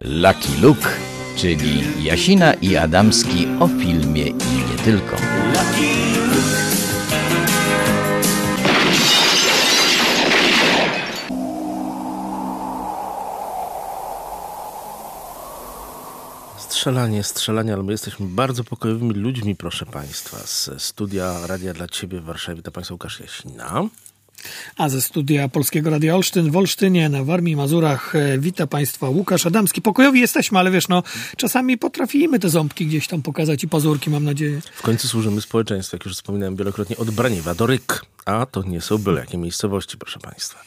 Lucky Luke, czyli Jasina i Adamski o filmie i nie tylko. Strzelanie, strzelanie, ale my jesteśmy bardzo pokojowymi ludźmi, proszę Państwa. Z studia Radia dla Ciebie w Warszawie witam Państwa Łukasz Jasina. A ze studia Polskiego Radia Olsztyn w Olsztynie na Warmii Mazurach e, wita Państwa Łukasz Adamski. Pokojowi jesteśmy, ale wiesz, no czasami potrafimy te ząbki gdzieś tam pokazać i pazurki, mam nadzieję. W końcu służymy społeczeństwu, jak już wspominałem wielokrotnie, od Braniewa do Ryk. A to nie są byle jakie miejscowości, proszę Państwa.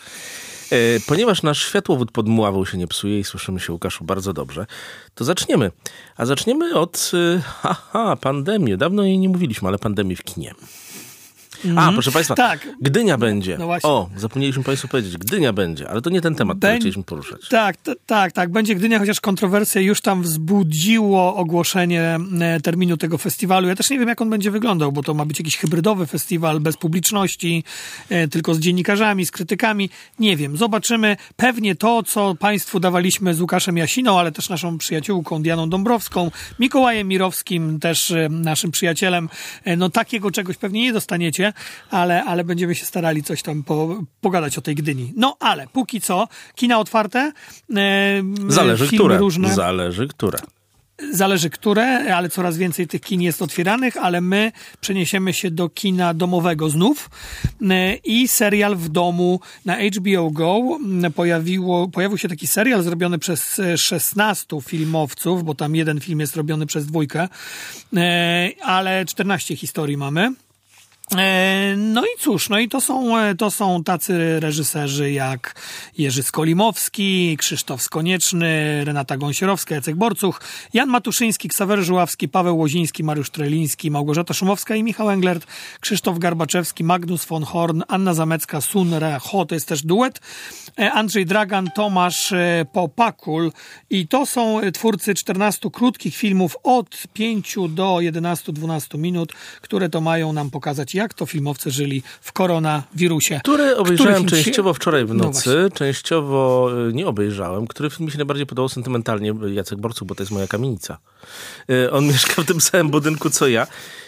E, ponieważ nasz światłowód pod Muławą się nie psuje i słyszymy się, Łukaszu, bardzo dobrze, to zaczniemy. A zaczniemy od, e, haha, pandemii. Dawno jej nie mówiliśmy, ale pandemii w kinie. A, proszę Państwa, Tak. Gdynia będzie. No o, zapomnieliśmy Państwu powiedzieć, Gdynia będzie, ale to nie ten temat, który Beń- chcieliśmy poruszać. Tak, tak, tak. Będzie Gdynia, chociaż kontrowersje już tam wzbudziło ogłoszenie e, terminu tego festiwalu. Ja też nie wiem, jak on będzie wyglądał, bo to ma być jakiś hybrydowy festiwal bez publiczności, e, tylko z dziennikarzami, z krytykami. Nie wiem, zobaczymy. Pewnie to, co Państwu dawaliśmy z Łukaszem Jasiną, ale też naszą przyjaciółką Dianą Dąbrowską, Mikołajem Mirowskim, też e, naszym przyjacielem. No takiego czegoś pewnie nie dostaniecie, ale, ale będziemy się starali coś tam po, pogadać o tej Gdyni. No ale póki co, kina otwarte, e, Zależy, które. różne. Zależy, które. Zależy które, ale coraz więcej tych kin jest otwieranych, ale my przeniesiemy się do kina domowego znów e, i serial w domu na HBO Go. Pojawiło, pojawił się taki serial zrobiony przez e, 16 filmowców, bo tam jeden film jest robiony przez dwójkę, e, ale 14 historii mamy. E, No i cóż, no i to są, e, to są tacy reżyserzy jak Jerzy Skolimowski, Krzysztof Skonieczny, Renata Gąsierowska, Jacek Borcuch, Jan Matuszyński, Ksawery Żuławski, Paweł Łoziński, Mariusz Treliński, Małgorzata Szumowska i Michał Englert, Krzysztof Garbaczewski, Magnus von Horn, Anna Zamecka, Sun Re Ho, to jest też duet, e, Andrzej Dragan, Tomasz Popakul i to są twórcy 14 krótkich filmów od 5 do 11-12 minut, które to mają nam pokazać, jak to filmowcy żyli w koronawirusie. Który obejrzałem się- częściowo wczoraj w No nocy, częściowo y, nie obejrzałem. Który film mi się najbardziej podobał sentymentalnie? Jacek Borcuk, bo to jest moja kamienica. Y, On mieszka w tym samym budynku co ja.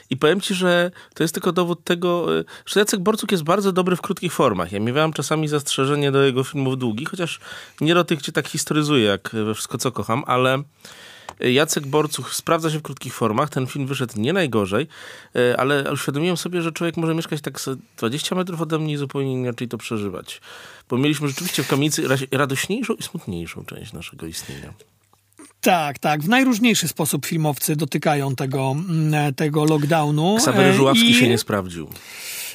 I powiem ci, że to jest tylko dowód tego, y, że Jacek Borcuk jest bardzo dobry w krótkich formach. Ja miewałem czasami zastrzeżenie do jego filmów długich, chociaż nie do tych, gdzie tak historyzuje, jak we Wszystko, co kocham, ale Jacek Borcuch sprawdza się w krótkich formach. Ten film wyszedł nie najgorzej, e, ale uświadomiłem sobie, że człowiek może mieszkać tak z 20 metrów ode mnie i zupełnie inaczej to przeżywać. Bo mieliśmy rzeczywiście w kamienicy ra- radośniejszą i smutniejszą część naszego istnienia. Tak, tak. W najróżniejszy sposób filmowcy dotykają tego, mm, tego lockdownu. Ksawery E, Żuławski i- się nie sprawdził.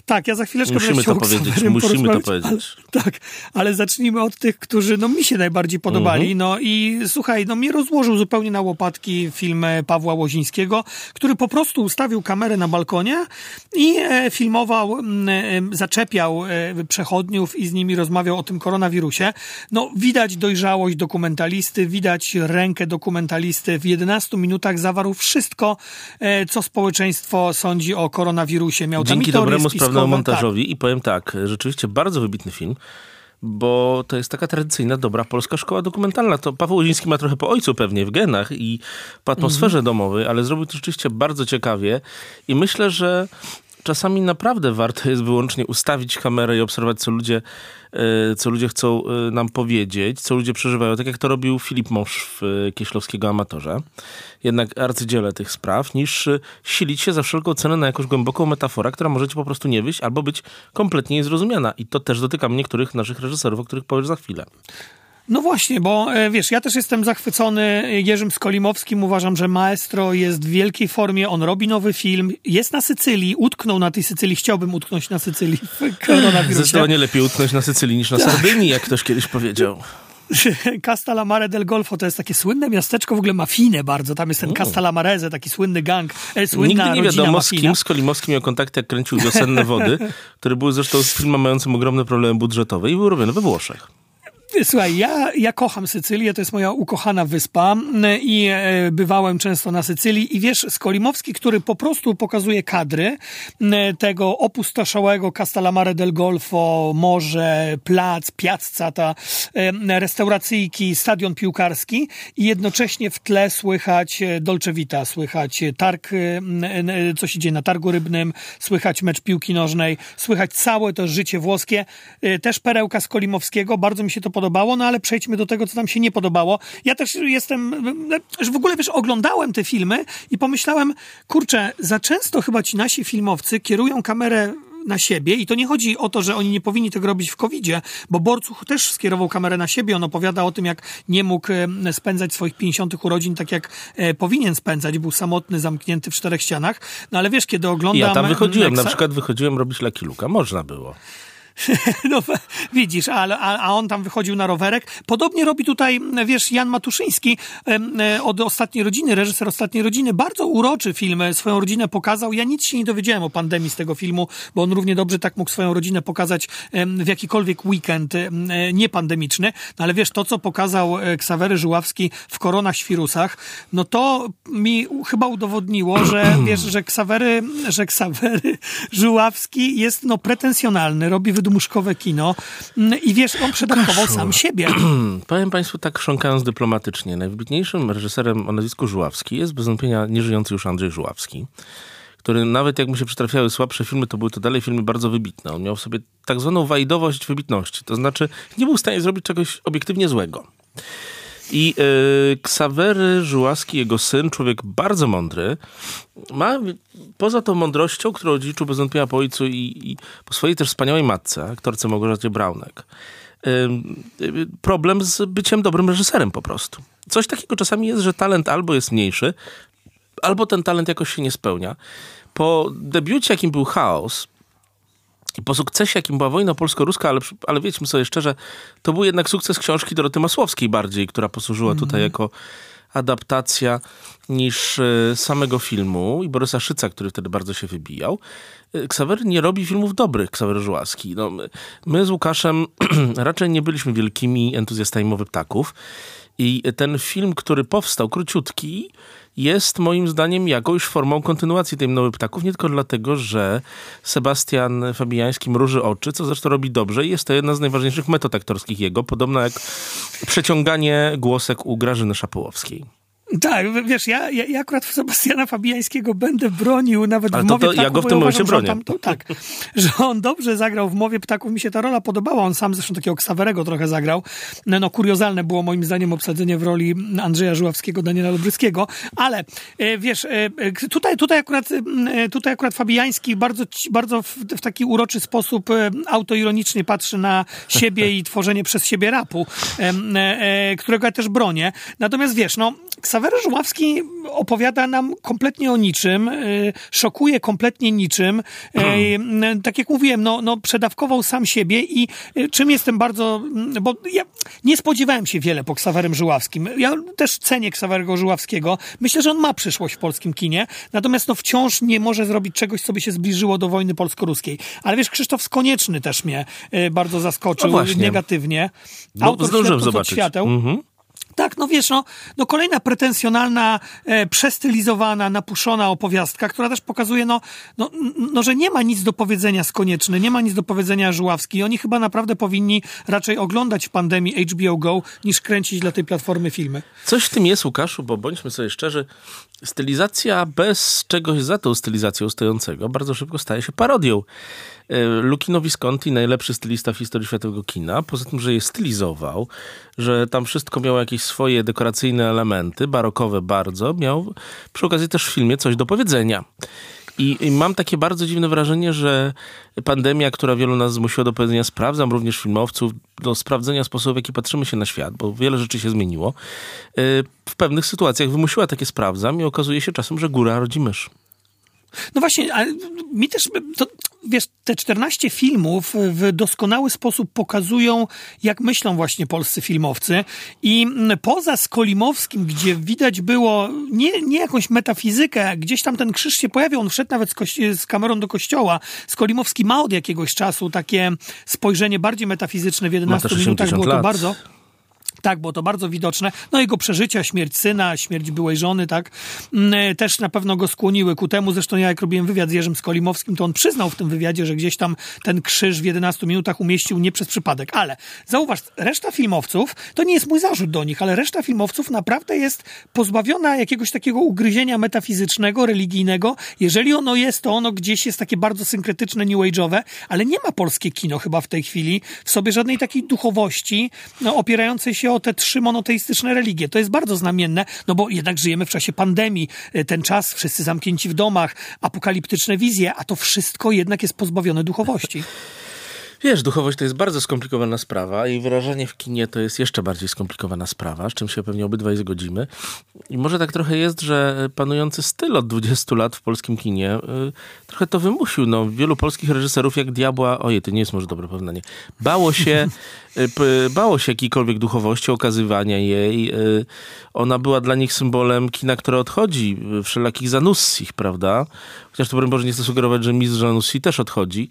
Tak, ja za chwileczkę Musimy będę to powiedzieć, musimy to powiedzieć. Ale, tak, ale zacznijmy od tych, którzy no, mi się najbardziej podobali. Mhm. No i słuchaj, no mnie rozłożył zupełnie na łopatki film e, Pawła Łozińskiego, który po prostu ustawił kamerę na balkonie i e, filmował, e, zaczepiał e, przechodniów i z nimi rozmawiał o tym koronawirusie. No widać dojrzałość dokumentalisty, widać rękę dokumentalisty. W 11 minutach zawarł wszystko, e, co społeczeństwo sądzi o koronawirusie. Miał tam Dzięki i teorie spiskowe, sprawnemu tak. montażowi i powiem tak, rzeczywiście bardzo wybitny film, bo to jest taka tradycyjna, dobra polska szkoła dokumentalna. To Paweł Łoziński ma trochę po ojcu pewnie w genach i po atmosferze Mhm. domowej, ale zrobił to rzeczywiście bardzo ciekawie i myślę, że czasami naprawdę warto jest wyłącznie ustawić kamerę i obserwować, co ludzie, e, co ludzie chcą e, nam powiedzieć, co ludzie przeżywają, tak jak to robił Filip Mosz w e, Kieślowskiego Amatorze. Jednak arcydziele tych spraw, niż silić się za wszelką cenę na jakąś głęboką metaforę, która może ci po prostu nie wyjść albo być kompletnie niezrozumiana. I to też dotyka niektórych naszych reżyserów, o których powiesz za chwilę. No właśnie, bo e, wiesz, ja też jestem zachwycony Jerzym Skolimowskim. Uważam, że maestro jest w wielkiej formie. On robi nowy film. Jest na Sycylii, utknął na tej Sycylii. Chciałbym utknąć na Sycylii w koronawirusie. Zdecydowanie lepiej utknąć na Sycylii niż na Tak. Sardynii, jak ktoś kiedyś powiedział. Castellammare del Golfo to jest takie słynne miasteczko, w ogóle mafijne bardzo. Tam jest ten Castellamarese, taki słynny gang, e, słynna Nigdy nie wiadomo, z kim Skolimowski miał kontakt, jak kręcił Wiosenne Wody, które były zresztą z filmem mającym ogromne problemy budżetowe i był robiony we Włoszech. Słuchaj, ja, ja kocham Sycylię, to jest moja ukochana wyspa i e, bywałem często na Sycylii i wiesz, Skolimowski, który po prostu pokazuje kadry tego opustoszałego Castellamare del Golfo, morze, plac, piazza, ta restauracyjki, stadion piłkarski i jednocześnie w tle słychać e, Dolce Vita, słychać targ, co się dzieje na targu rybnym, słychać mecz piłki nożnej, słychać całe to życie włoskie. E, też perełka Skolimowskiego, bardzo mi się to podobało, no ale przejdźmy do tego, co tam się nie podobało. Ja też jestem, w ogóle wiesz, oglądałem te filmy i pomyślałem, kurczę, za często chyba ci nasi filmowcy kierują kamerę na siebie i to nie chodzi o to, że oni nie powinni tego robić w COVID-zie, bo Borcuch też skierował kamerę na siebie. On opowiada o tym, jak nie mógł spędzać swoich 50 urodzin tak, jak e, powinien spędzać. Był samotny, zamknięty w czterech ścianach. No ale wiesz, kiedy oglądam... Ja tam wychodziłem, na przykład wychodziłem robić Lucky Luka. Można było. No, widzisz, a, a, on tam wychodził na rowerek. Podobnie robi tutaj, wiesz, Jan Matuszyński e, od Ostatniej Rodziny, reżyser Ostatniej Rodziny. Bardzo uroczy film, e, swoją rodzinę pokazał. Ja nic się nie dowiedziałem o pandemii z tego filmu, bo on równie dobrze tak mógł swoją rodzinę pokazać w jakikolwiek weekend e, niepandemiczny. No ale wiesz, to co pokazał Ksawery Żuławski w koronach świrusach, no to mi chyba udowodniło, że wiesz, że Ksawery, że Ksawery Żuławski jest no pretensjonalny, robi wydmuszkowe kino mm, i wiesz, on przedawkował sam siebie. Powiem Państwu tak chrząkając dyplomatycznie. Najwybitniejszym reżyserem o nazwisku Żuławski jest bez wątpienia nieżyjący już Andrzej Żuławski który nawet jak mu się przytrafiały słabsze filmy, to były to dalej filmy bardzo wybitne. On miał w sobie tak zwaną wajdowość wybitności. To znaczy nie był w stanie zrobić czegoś obiektywnie złego. I yy, Ksawery Żułaski, jego syn, człowiek bardzo mądry, ma poza tą mądrością, którą dziedziczył bez wątpienia po ojcu i, i po swojej też wspaniałej matce, aktorce Małgorzacie Braunek, problem z byciem dobrym reżyserem po prostu. Coś takiego czasami jest, że talent albo jest mniejszy, albo ten talent jakoś się nie spełnia. Po debiucie, jakim był Chaos, i po sukcesie, jakim była wojna polsko-ruska, ale, ale wiedzmy sobie szczerze, to był jednak sukces książki Doroty Masłowskiej bardziej, która posłużyła mm. tutaj jako adaptacja niż e, samego filmu i Borysa Szyca, który wtedy bardzo się wybijał. E, Ksawery nie robi filmów dobrych, Ksawery Żułaski. No, my, my z Łukaszem raczej nie byliśmy wielkimi entuzjastami mowy ptaków i ten film, który powstał, króciutki, jest moim zdaniem jakąś formą kontynuacji tej mnoły ptaków, nie tylko dlatego, że Sebastian Fabiański mruży oczy, co zresztą robi dobrze i jest to jedna z najważniejszych metod aktorskich jego, podobno jak przeciąganie głosek u Grażyny Szapołowskiej. Tak, wiesz, ja, ja, ja akurat Sebastiana Fabiańskiego będę bronił nawet Ale w Mowie to, Ptaków. Ja go w tym momencie bronię. Tam, to, tak, że on dobrze zagrał w Mowie Ptaków. Mi się ta rola podobała. On sam zresztą takiego Ksawerego trochę zagrał. No, no kuriozalne było moim zdaniem obsadzenie w roli Andrzeja Żuławskiego, Daniela Lubryckiego. Ale e, wiesz, e, tutaj, tutaj, akurat, e, tutaj akurat Fabiański bardzo, bardzo w, w taki uroczy sposób autoironicznie patrzy na siebie i tworzenie przez siebie rapu, którego ja też bronię. Natomiast wiesz, no Ksawery Żuławski opowiada nam kompletnie o niczym, y, szokuje kompletnie niczym. Y, tak jak mówiłem, no, no przedawkował sam siebie i czym jestem bardzo, bo ja nie spodziewałem się wiele po Ksawerym Żuławskim. Ja też cenię Ksawerego Żuławskiego. Myślę, że on ma przyszłość w polskim kinie, natomiast no wciąż nie może zrobić czegoś, co by się zbliżyło do wojny polsko-ruskiej. Ale wiesz, Krzysztof Skonieczny też mnie bardzo zaskoczył no negatywnie. Autor Bo, zobaczyć. Świateł. Mhm. Tak, no wiesz, no, no kolejna pretensjonalna, e, przestylizowana, napuszona opowiastka, która też pokazuje, no, no, no, że nie ma nic do powiedzenia z Konieczny, nie ma nic do powiedzenia Żuławski. Oni chyba naprawdę powinni raczej oglądać w pandemii HBO Go, niż kręcić dla tej platformy filmy. Coś w tym jest, Łukaszu, bo bądźmy sobie szczerzy, stylizacja bez czegoś za tą stylizacją stojącego bardzo szybko staje się parodią. E, Lucchino Visconti, najlepszy stylista w historii światowego kina, poza tym, że je stylizował, że tam wszystko miało jakieś swoje dekoracyjne elementy, barokowe bardzo, miał przy okazji też w filmie coś do powiedzenia. I, I, mam takie bardzo dziwne wrażenie, że pandemia, która wielu nas zmusiła do powiedzenia, sprawdzam również filmowców, do sprawdzenia sposobu, w jaki patrzymy się na świat, bo wiele rzeczy się zmieniło, e, w pewnych sytuacjach wymusiła takie sprawdzam i okazuje się czasem, że góra rodzi mysz. No właśnie, ale mi też, to, wiesz, te 14 filmów w doskonały sposób pokazują, jak myślą właśnie polscy filmowcy i poza Skolimowskim, gdzie widać było nie, nie jakąś metafizykę, gdzieś tam ten krzyż się pojawiał, on wszedł nawet z, z kamerą do kościoła. Skolimowski ma od jakiegoś czasu takie spojrzenie bardziej metafizyczne w 11 minutach, było to lat. bardzo... Tak, było to bardzo widoczne. No jego przeżycia, śmierć syna, śmierć byłej żony, tak, mm, też na pewno go skłoniły ku temu. Zresztą ja jak robiłem wywiad z Jerzym Skolimowskim, to on przyznał w tym wywiadzie, że gdzieś tam ten krzyż w 11 minutach umieścił nie przez przypadek. Ale zauważ, reszta filmowców, to nie jest mój zarzut do nich, ale reszta filmowców naprawdę jest pozbawiona jakiegoś takiego ugryzienia metafizycznego, religijnego. Jeżeli ono jest, to ono gdzieś jest takie bardzo synkretyczne, new age'owe, ale nie ma polskie kino chyba w tej chwili w sobie żadnej takiej duchowości no, opierającej się o te trzy monoteistyczne religie. To jest bardzo znamienne, no bo jednak żyjemy w czasie pandemii, e, ten czas, wszyscy zamknięci w domach, apokaliptyczne wizje, a to wszystko jednak jest pozbawione duchowości. Wiesz, duchowość to jest bardzo skomplikowana sprawa i wyrażanie w kinie to jest jeszcze bardziej skomplikowana sprawa, z czym się pewnie obydwaj zgodzimy. I może tak trochę jest, że panujący styl od 20 lat w polskim kinie y, trochę to wymusił. No, wielu polskich reżyserów jak diabła, ojej, to nie jest może dobre porównanie, bało się, y, bało się jakiejkolwiek duchowości, okazywania jej. Y, ona była dla nich symbolem kina, które odchodzi, wszelakich zanussich, prawda? Chociaż to, broń Boże, nie chcę sugerować, że mistrz Janussi też odchodzi.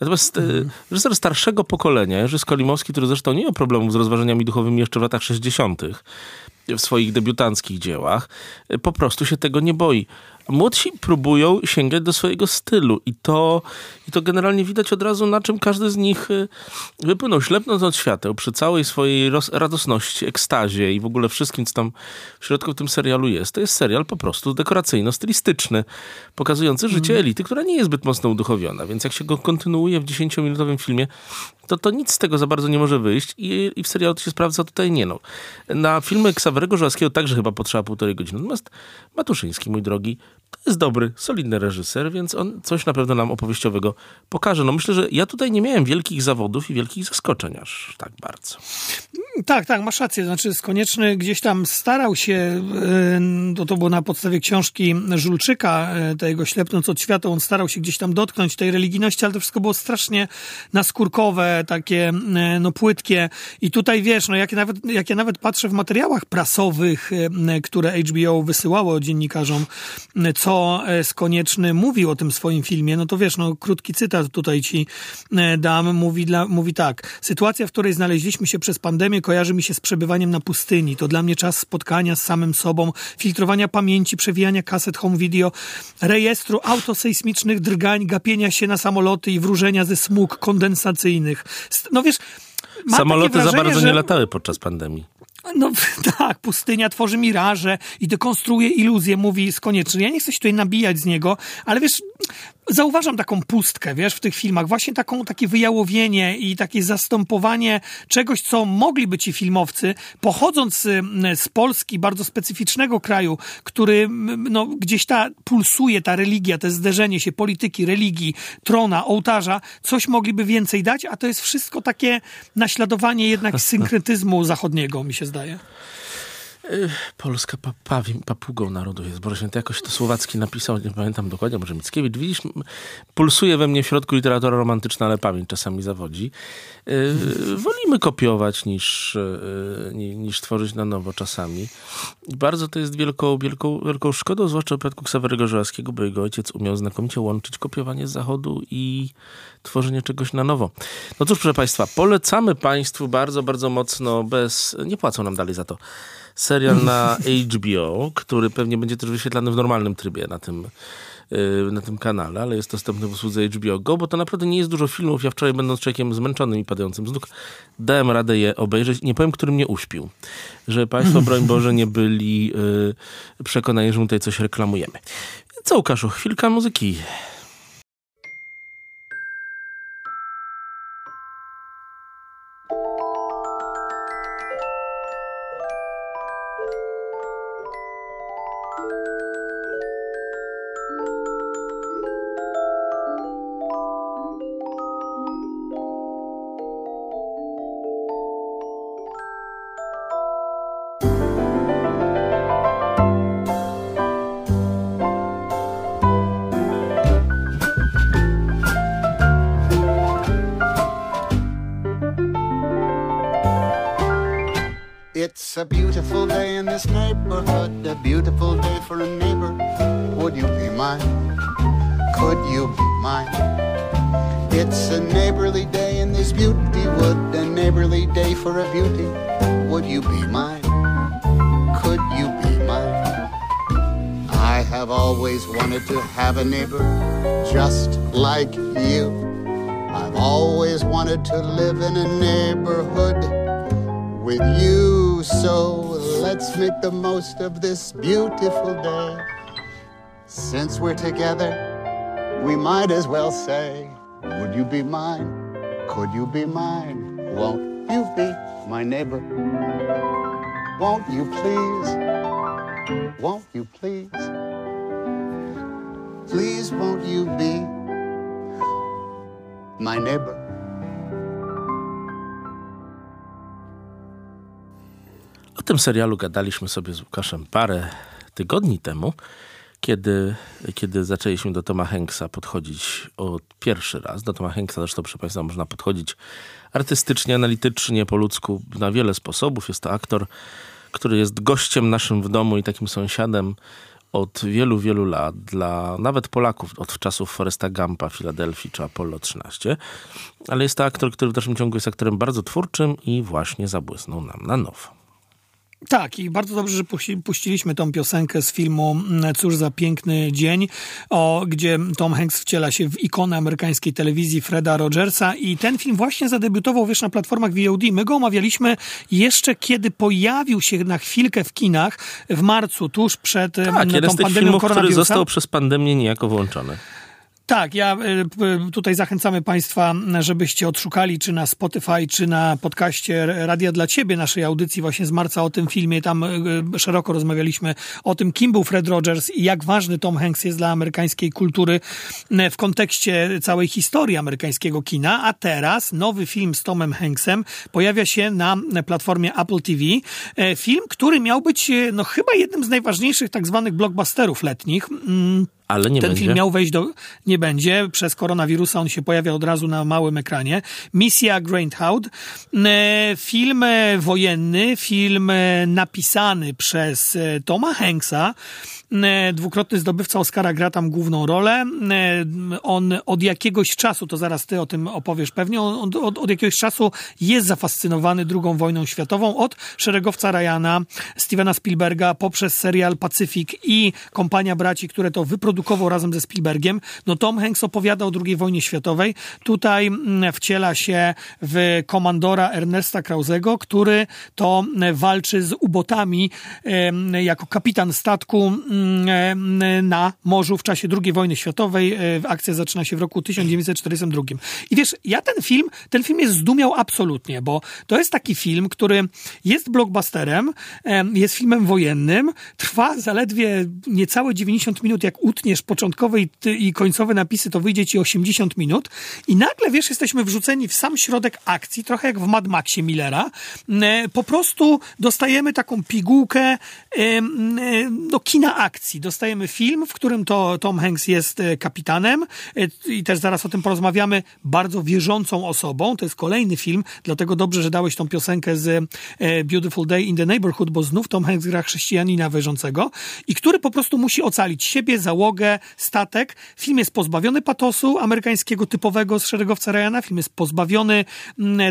Natomiast mm. reżyser starszego pokolenia, Jerzy Skolimowski, który zresztą nie miał problemów z rozważaniami duchowymi jeszcze w latach 60., w swoich debiutanckich dziełach, po prostu się tego nie boi. Młodsi próbują sięgać do swojego stylu i to, i to generalnie widać od razu, na czym każdy z nich y, wypłynął, ślepnąc od świateł przy całej swojej radosności, ekstazie i w ogóle wszystkim, co tam w środku w tym serialu jest. To jest serial po prostu dekoracyjno-stylistyczny, pokazujący życie mm. elity, która nie jest zbyt mocno uduchowiona, więc jak się go kontynuuje w 10-minutowym filmie, to, to nic z tego za bardzo nie może wyjść i, i w serialu to się sprawdza, tutaj nie no. Na filmy Ksawerego Żelazkiego także chyba potrzeba półtorej godziny. Natomiast Matuszyński, mój drogi, to jest dobry, solidny reżyser, więc on coś na pewno nam opowieściowego pokaże. No myślę, że ja tutaj nie miałem wielkich zawodów i wielkich zaskoczeń aż tak bardzo. Tak, tak, masz rację. Znaczy, Konieczny gdzieś tam starał się, to, to było na podstawie książki Żulczyka, e, tego Ślepnąc od świata, on starał się gdzieś tam dotknąć tej religijności, ale to wszystko było strasznie naskórkowe, takie e, no płytkie. I tutaj wiesz, no jak ja nawet, jak ja nawet patrzę w materiałach prasowych, e, które HBO wysyłało dziennikarzom, co Skonieczny mówił o tym swoim filmie, no to wiesz, no krótki cytat tutaj ci dam, mówi, dla, mówi tak. Sytuacja, w której znaleźliśmy się przez pandemię, kojarzy mi się z przebywaniem na pustyni. To dla mnie czas spotkania z samym sobą, filtrowania pamięci, przewijania kaset home video, rejestru autosejsmicznych drgań, gapienia się na samoloty i wróżenia ze smug kondensacyjnych. No wiesz, Samoloty wrażenie, za bardzo że... nie latały podczas pandemii. No tak, pustynia tworzy miraże i dekonstruuje iluzję, mówi z koniecznie. Ja nie chcę się tutaj nabijać z niego, ale wiesz, zauważam taką pustkę, wiesz, w tych filmach. Właśnie taką, takie wyjałowienie i takie zastępowanie czegoś, co mogliby ci filmowcy, pochodząc z Polski, bardzo specyficznego kraju, który no, gdzieś ta pulsuje, ta religia, to zderzenie się polityki, religii, trona, ołtarza, coś mogliby więcej dać, a to jest wszystko takie naśladowanie jednak synkretyzmu zachodniego, mi się zdaje. Polska papawim, papugą narodu jest. Boże Święty, jakoś to słowacki napisał, nie pamiętam dokładnie, może Mickiewicz. Widzisz, pulsuje we mnie w środku literatura romantyczna, ale pamięć czasami zawodzi. Yy, wolimy kopiować niż, yy, niż tworzyć na nowo czasami. I bardzo to jest wielką, wielką, wielką szkodą, zwłaszcza w przypadku Ksawerego Żelazkiego, bo jego ojciec umiał znakomicie łączyć kopiowanie z zachodu i tworzenie czegoś na nowo. No cóż, proszę Państwa, polecamy Państwu bardzo, bardzo mocno, bez... nie płacą nam dalej za to serial na HBO, który pewnie będzie też wyświetlany w normalnym trybie na tym, y, na tym kanale, ale jest dostępny w usłudze HBO Go, bo to naprawdę nie jest dużo filmów. Ja wczoraj będąc człowiekiem zmęczonym i padającym z nóg, dałem radę je obejrzeć. Nie powiem, który mnie uśpił. Że Państwo, broń Boże, nie byli yy, przekonani, że my tutaj coś reklamujemy. Co, Łukaszu, chwilka muzyki. A beautiful day in this neighborhood, a beautiful day for a neighbor. Would you be mine? Could you be mine? It's a neighborly day in this beauty wood, a neighborly day for a beauty. Would you be mine? Could you be mine? I have always wanted to have a neighbor just like you. I've always wanted to live in a neighborhood with you. So let's make the most of this beautiful day. Since we're together, we might as well say, Would you be mine? Could you be mine? Won't you be my neighbor? Won't you please? Won't you please? Please, won't you be my neighbor? O tym serialu gadaliśmy sobie z Łukaszem parę tygodni temu, kiedy, kiedy zaczęliśmy do Toma Hanksa podchodzić od pierwszy raz. Do Toma Hanksa zresztą, proszę Państwa, można podchodzić artystycznie, analitycznie, po ludzku na wiele sposobów. Jest to aktor, który jest gościem naszym w domu i takim sąsiadem od wielu, wielu lat dla nawet Polaków od czasów Foresta Gampa, Filadelfii czy Apollo 13. Ale jest to aktor, który w dalszym ciągu jest aktorem bardzo twórczym i właśnie zabłysnął nam na nowo. Tak, i bardzo dobrze, że puściliśmy tą piosenkę z filmu mm, Cóż za piękny dzień, o, gdzie Tom Hanks wciela się w ikonę amerykańskiej telewizji Freda Rogersa i ten film właśnie zadebiutował, wiesz, na platformach VOD. My go omawialiśmy jeszcze kiedy pojawił się na chwilkę w kinach w marcu, tuż przed tak, tą jeden z tych pandemią filmów, koronawirusa. który został przez pandemię niejako włączony. Tak, ja y, tutaj zachęcamy Państwa, żebyście odszukali czy na Spotify, czy na podcaście Radia dla Ciebie, naszej audycji właśnie z marca o tym filmie. Tam y, szeroko rozmawialiśmy o tym, kim był Fred Rogers i jak ważny Tom Hanks jest dla amerykańskiej kultury w kontekście całej historii amerykańskiego kina. A teraz nowy film z Tomem Hanksem pojawia się na platformie Apple TV. Film, który miał być no chyba jednym z najważniejszych tak zwanych blockbusterów letnich. Ale nie Ten będzie. film miał wejść do... Nie będzie. Przez koronawirusa on się pojawia od razu na małym ekranie. Misja Greyhound. E, film e, wojenny, film e, napisany przez Toma Hanksa. Dwukrotny zdobywca Oscara gra tam główną rolę. On od jakiegoś czasu, to zaraz ty o tym opowiesz pewnie, on od, od jakiegoś czasu jest zafascynowany II wojną światową. Od szeregowca Ryana, Stevena Spielberga, poprzez serial Pacyfik i Kompania Braci, które to wyprodukował razem ze Spielbergiem. No Tom Hanks opowiada o II wojnie światowej. Tutaj wciela się w komandora Ernesta Krausego, który to walczy z ubotami jako kapitan statku na morzu w czasie II wojny światowej. Akcja zaczyna się w roku 1942. I wiesz, ja ten film, ten film jest zdumiał absolutnie, bo to jest taki film, który jest blockbusterem, jest filmem wojennym, trwa zaledwie niecałe 90 minut, jak utniesz początkowe i końcowe napisy, to wyjdzie ci 80 minut i nagle, wiesz, jesteśmy wrzuceni w sam środek akcji, trochę jak w Mad Maxie Millera. Po prostu dostajemy taką pigułkę no, kina akcji. Dostajemy film, w którym to Tom Hanks jest kapitanem i też zaraz o tym porozmawiamy, bardzo wierzącą osobą. To jest kolejny film, dlatego dobrze, że dałeś tą piosenkę z Beautiful Day in the Neighborhood, bo znów Tom Hanks gra chrześcijanina wierzącego i który po prostu musi ocalić siebie, załogę, statek. Film jest pozbawiony patosu amerykańskiego typowego z szeregowca Ryana. Film jest pozbawiony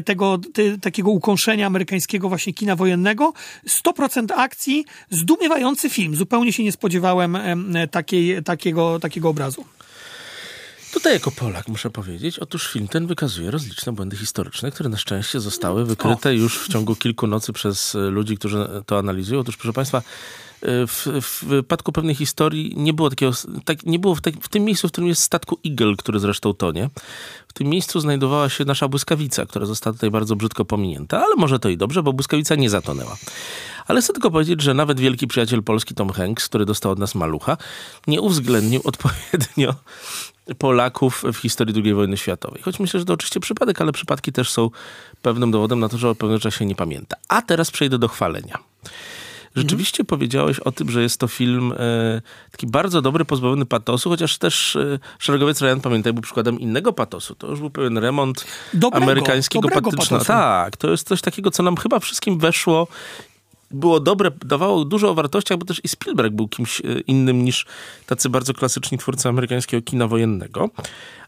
tego te, takiego ukąszenia amerykańskiego właśnie kina wojennego. 100% akcji, zdumiewający film. Zupełnie się nie spodziewałem takiej, takiego, takiego obrazu. Tutaj jako Polak muszę powiedzieć, otóż film ten wykazuje rozliczne błędy historyczne, które na szczęście zostały wykryte o. już w ciągu kilku nocy przez ludzi, którzy to analizują. Otóż proszę Państwa, w, w wypadku pewnej historii nie było takiego, tak, nie było w, tak, w, tym miejscu, w którym jest statku Eagle, który zresztą tonie. W tym miejscu znajdowała się nasza błyskawica, która została tutaj bardzo brzydko pominięta, ale może to i dobrze, bo błyskawica nie zatonęła. Ale chcę tylko powiedzieć, że nawet wielki przyjaciel Polski Tom Hanks, który dostał od nas malucha, nie uwzględnił odpowiednio Polaków w historii II wojny światowej. Choć myślę, że to oczywiście przypadek, ale przypadki też są pewnym dowodem na to, że o pewnym czasie nie pamięta. A teraz przejdę do chwalenia. Rzeczywiście mhm. powiedziałeś o tym, że jest to film e, taki bardzo dobry, pozbawiony patosu, chociaż też e, Szeregowiec Ryan, pamiętaj, był przykładem innego patosu. To już był pewien remont dobrego, amerykańskiego dobrego patyczna. patosu. Tak, to jest coś takiego, co nam chyba wszystkim weszło było dobre, dawało dużo o wartościach, bo też i Spielberg był kimś e, innym niż tacy bardzo klasyczni twórcy amerykańskiego kina wojennego.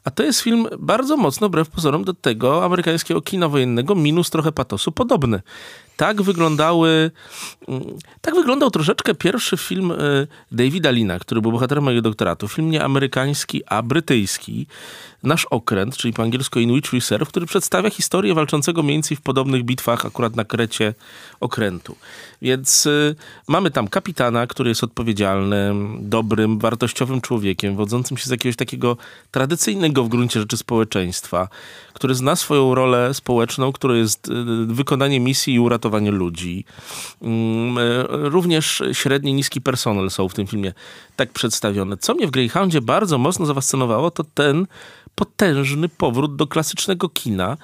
A to jest film bardzo mocno, wbrew pozorom, do tego amerykańskiego kina wojennego, minus trochę patosu, podobny. Tak wyglądały, mm, tak wyglądał troszeczkę pierwszy film e, Davida Lina, który był bohaterem mojego doktoratu. Film nie amerykański, a brytyjski. Nasz okręt, czyli po angielsku In Which We Serve, który przedstawia historię walczącego mniej więcej w podobnych bitwach akurat na krecie okrętu. Więc y, mamy tam kapitana, który jest odpowiedzialnym, dobrym, wartościowym człowiekiem, wodzącym się z jakiegoś takiego tradycyjnego w gruncie rzeczy społeczeństwa, który zna swoją rolę społeczną, którą jest y, wykonanie misji i uratowanie ludzi. Mm, y, również średni, niski personel są w tym filmie tak przedstawione. Co mnie w Greyhoundzie bardzo mocno zafascynowało, to ten potężny powrót do klasycznego kina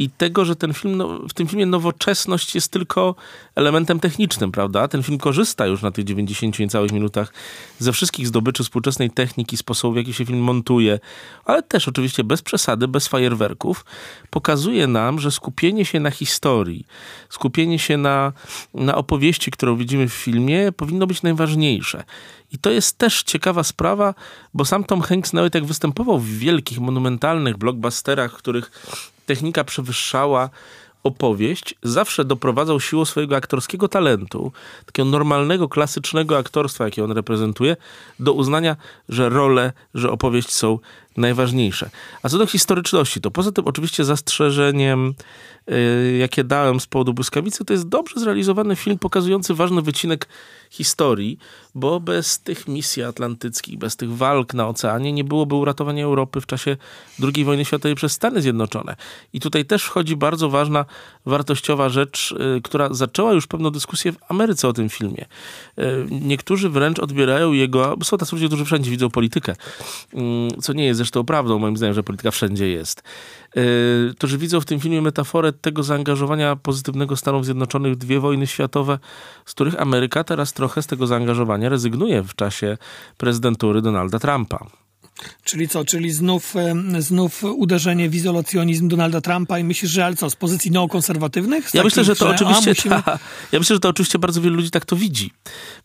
i tego, że ten film, no, w tym filmie nowoczesność jest tylko elementem technicznym, prawda? Ten film korzysta już na tych 90 niecałych minutach ze wszystkich zdobyczy współczesnej techniki, sposobu w jaki się film montuje, ale też oczywiście bez przesady, bez fajerwerków. Pokazuje nam, że skupienie się na historii, skupienie się na, na opowieści, którą widzimy w filmie, powinno być najważniejsze. I to jest też ciekawa sprawa, bo sam Tom Hanks nawet jak występował w wielkich, monumentalnych blockbusterach, których technika przewyższała opowieść, zawsze doprowadzał siłą swojego aktorskiego talentu, takiego normalnego, klasycznego aktorstwa, jakie on reprezentuje, do uznania, że role, że opowieść są najważniejsze. A co do historyczności, to poza tym oczywiście zastrzeżeniem, yy, jakie dałem z powodu błyskawicy, to jest dobrze zrealizowany film pokazujący ważny wycinek historii, bo bez tych misji atlantyckich, bez tych walk na oceanie nie byłoby uratowania Europy w czasie II wojny światowej przez Stany Zjednoczone. I tutaj też wchodzi bardzo ważna, wartościowa rzecz, yy, która zaczęła już pewną dyskusję w Ameryce o tym filmie. Yy, niektórzy wręcz odbierają jego, są tacy ludzie, którzy wszędzie widzą politykę, yy, co nie jest zresztą prawdą, moim zdaniem, że polityka wszędzie jest. Yy, którzy widzą w tym filmie metaforę tego zaangażowania pozytywnego Stanów Zjednoczonych w dwie wojny światowe, z których Ameryka teraz trochę z tego zaangażowania rezygnuje w czasie prezydentury Donalda Trumpa. Czyli co, czyli znów, znów uderzenie w izolacjonizm Donalda Trumpa i myślisz, że ale co, z pozycji neokonserwatywnych? Ja myślę, że to oczywiście, a, musimy... ta, ja myślę, że to oczywiście bardzo wielu ludzi tak to widzi,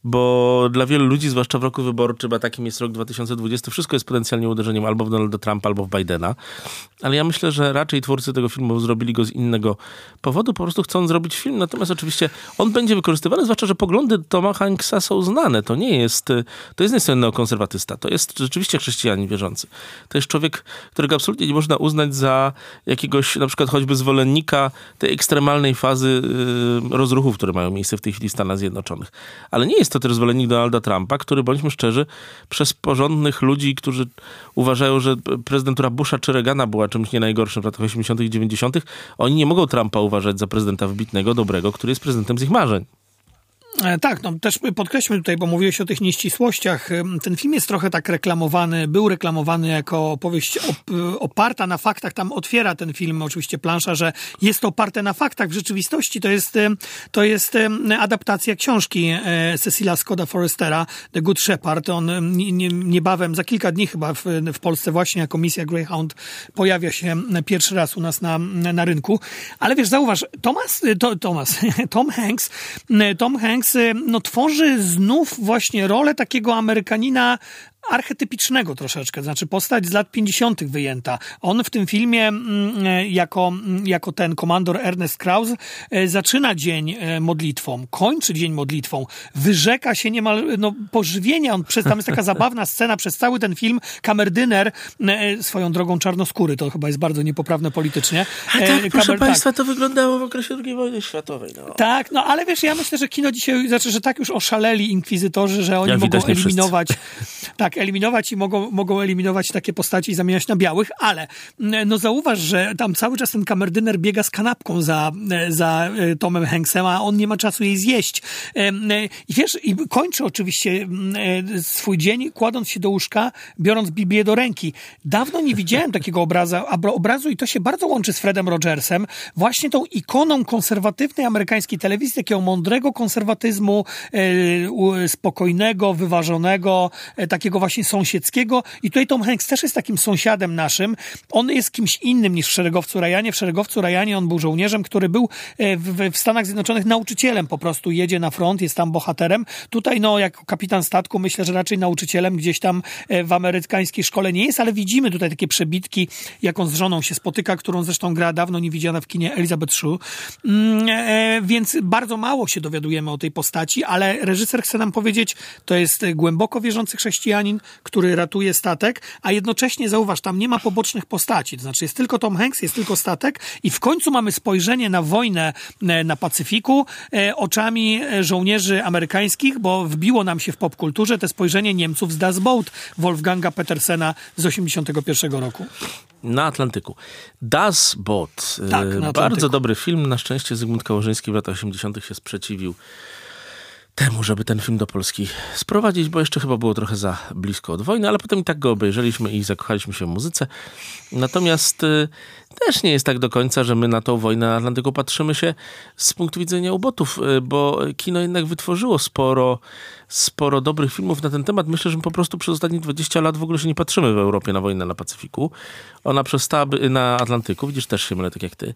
bo dla wielu ludzi, zwłaszcza w roku wyborczym, a takim jest rok 2020, wszystko jest potencjalnie uderzeniem albo w Donalda Trumpa, albo w Bidena, ale ja myślę, że raczej twórcy tego filmu zrobili go z innego powodu, po prostu chcą zrobić film, natomiast oczywiście on będzie wykorzystywany, zwłaszcza, że poglądy Toma Hanksa są znane, to nie jest, to jest nie neokonserwatysta, to jest rzeczywiście chrześcijanin wierzący. To jest człowiek, którego absolutnie nie można uznać za jakiegoś na przykład choćby zwolennika tej ekstremalnej fazy yy, rozruchów, które mają miejsce w tej chwili w Stanach Zjednoczonych. Ale nie jest to też zwolennik Donalda Trumpa, który, bądźmy szczerzy, przez porządnych ludzi, którzy uważają, że prezydentura Busha czy Reagana była czymś nie najgorszym w latach 80. i 90., oni nie mogą Trumpa uważać za prezydenta wybitnego, dobrego, który jest prezydentem z ich marzeń. E, tak, no też podkreślmy tutaj, bo mówiłeś o tych nieścisłościach. Ten film jest trochę tak reklamowany, był reklamowany jako opowieść op oparta na faktach. Tam otwiera ten film oczywiście plansza, że jest to oparte na faktach. W rzeczywistości to jest, to jest adaptacja książki e, Cecilia Scotta Forestera, The Good Shepherd. On niebawem, za kilka dni chyba w, w Polsce właśnie jako misja Greyhound pojawia się pierwszy raz u nas na, na rynku. Ale wiesz, zauważ, Thomas, to, Thomas, Tom Hanks, Tom Hanks no, tworzy znów właśnie rolę takiego Amerykanina archetypicznego troszeczkę, znaczy postać z lat 50. wyjęta. On w tym filmie mm, e, jako, mm, jako ten komandor Ernest Kraus e, zaczyna dzień e, modlitwą, kończy dzień modlitwą, wyrzeka się niemal no, pożywienia. On, przez, tam jest taka zabawna scena przez cały ten film. Kamerdyner, swoją drogą czarnoskóry, to chyba jest bardzo niepoprawne politycznie. A tak, Kamer, proszę tak. Państwa, to wyglądało w okresie II wojny światowej. No. Tak, no ale wiesz, ja myślę, że kino dzisiaj, znaczy, że tak już oszaleli inkwizytorzy, że oni ja mogą eliminować tak, eliminować i mogą, mogą eliminować takie postaci i zamieniać na białych, ale mm, no zauważ, że tam cały czas ten kamerdyner biega z kanapką za, e, za e, Tomem Hanksem, a on nie ma czasu jej zjeść. E, I wiesz, i kończy oczywiście mm, swój dzień kładąc się do łóżka, biorąc Biblię do ręki. Dawno nie widziałem takiego obrazu, obrazu i to się bardzo łączy z Fredem Rogersem, właśnie tą ikoną konserwatywnej amerykańskiej telewizji, takiego mądrego konserwatyzmu, spokojnego, wyważonego, takiego właśnie sąsiedzkiego i tutaj Tom Hanks też jest takim sąsiadem naszym. On jest kimś innym niż w Szeregowcu Rajanie. W Szeregowcu Rajanie on był żołnierzem, który był e, w, w Stanach Zjednoczonych nauczycielem po prostu, jedzie na front, jest tam bohaterem. Tutaj no, jako kapitan statku myślę, że raczej nauczycielem gdzieś tam e, w amerykańskiej szkole nie jest, ale widzimy tutaj takie przebitki, jak on z żoną się spotyka, którą zresztą gra dawno nie widziana w kinie Elizabeth Shue. Mm, e, więc bardzo mało się dowiadujemy o tej postaci, ale reżyser chce nam powiedzieć, to jest głęboko wierzący chrześcijanin, który ratuje statek, a jednocześnie zauważ, tam nie ma pobocznych postaci. To znaczy jest tylko Tom Hanks, jest tylko statek i w końcu mamy spojrzenie na wojnę e, na Pacyfiku e, oczami e, żołnierzy amerykańskich, bo wbiło nam się w popkulturze te spojrzenie Niemców z Das Boot Wolfganga Petersena z 81 roku. Na Atlantyku. Das Boot. Tak. Bardzo dobry film. Na szczęście Zygmunt Kałużyński w latach 80. się sprzeciwił temu, żeby ten film do Polski sprowadzić, bo jeszcze chyba było trochę za blisko od wojny, ale potem i tak go obejrzeliśmy i zakochaliśmy się w muzyce. Natomiast y, też nie jest tak do końca, że my na tą wojnę na Atlantyku patrzymy się z punktu widzenia ubotów, y, bo kino jednak wytworzyło sporo, sporo dobrych filmów na ten temat. Myślę, że my po prostu przez ostatnie 20 lat w ogóle się nie patrzymy w Europie na wojnę na Pacyfiku. Ona przestała by, na Atlantyku, widzisz, też się mylę tak jak ty,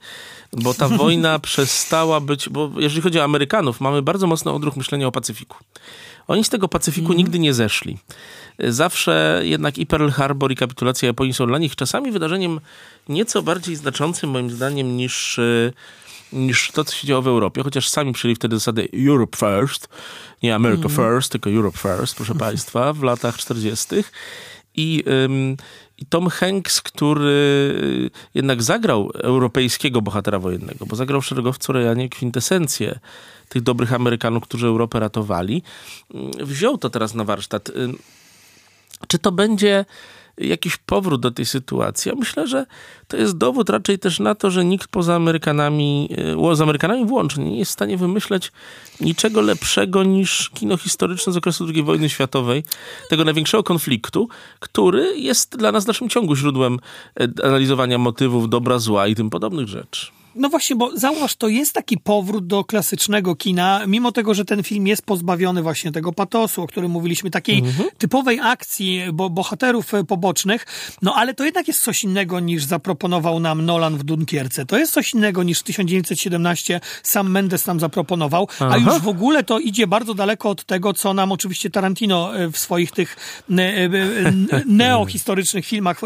bo ta wojna przestała być, bo jeżeli chodzi o Amerykanów, mamy bardzo mocny odruch myślenia o Pacyfiku. Oni z tego Pacyfiku Mhm. nigdy nie zeszli. Zawsze jednak i Pearl Harbor i kapitulacja Japonii są dla nich czasami wydarzeniem nieco bardziej znaczącym moim zdaniem niż, y, niż to, co się działo w Europie, chociaż sami przyjęli wtedy zasadę Europe first, nie America Mhm. first, tylko Europe first, proszę państwa, w latach 40. I, ym, I Tom Hanks, który jednak zagrał europejskiego bohatera wojennego, bo zagrał w Szeregowcu Rejanie kwintesencję tych dobrych Amerykanów, którzy Europę ratowali, ym, wziął to teraz na warsztat. Czy to będzie jakiś powrót do tej sytuacji? Ja myślę, że to jest dowód raczej też na to, że nikt poza Amerykanami, e, z Amerykanami włącznie, nie jest w stanie wymyśleć niczego lepszego niż kino historyczne z okresu II wojny światowej, tego największego konfliktu, który jest dla nas w naszym ciągu źródłem e, analizowania motywów dobra, zła i tym podobnych rzeczy. No właśnie, bo zauważ, to jest taki powrót do klasycznego kina, mimo tego, że ten film jest pozbawiony właśnie tego patosu, o którym mówiliśmy, takiej typowej akcji bo, bohaterów e, pobocznych, no ale to jednak jest coś innego niż zaproponował nam Nolan w Dunkierce. To jest coś innego niż 1917 sam Mendes nam zaproponował, a Aha. już w ogóle to idzie bardzo daleko od tego, co nam oczywiście Tarantino e, w swoich tych e, neohistorycznych filmach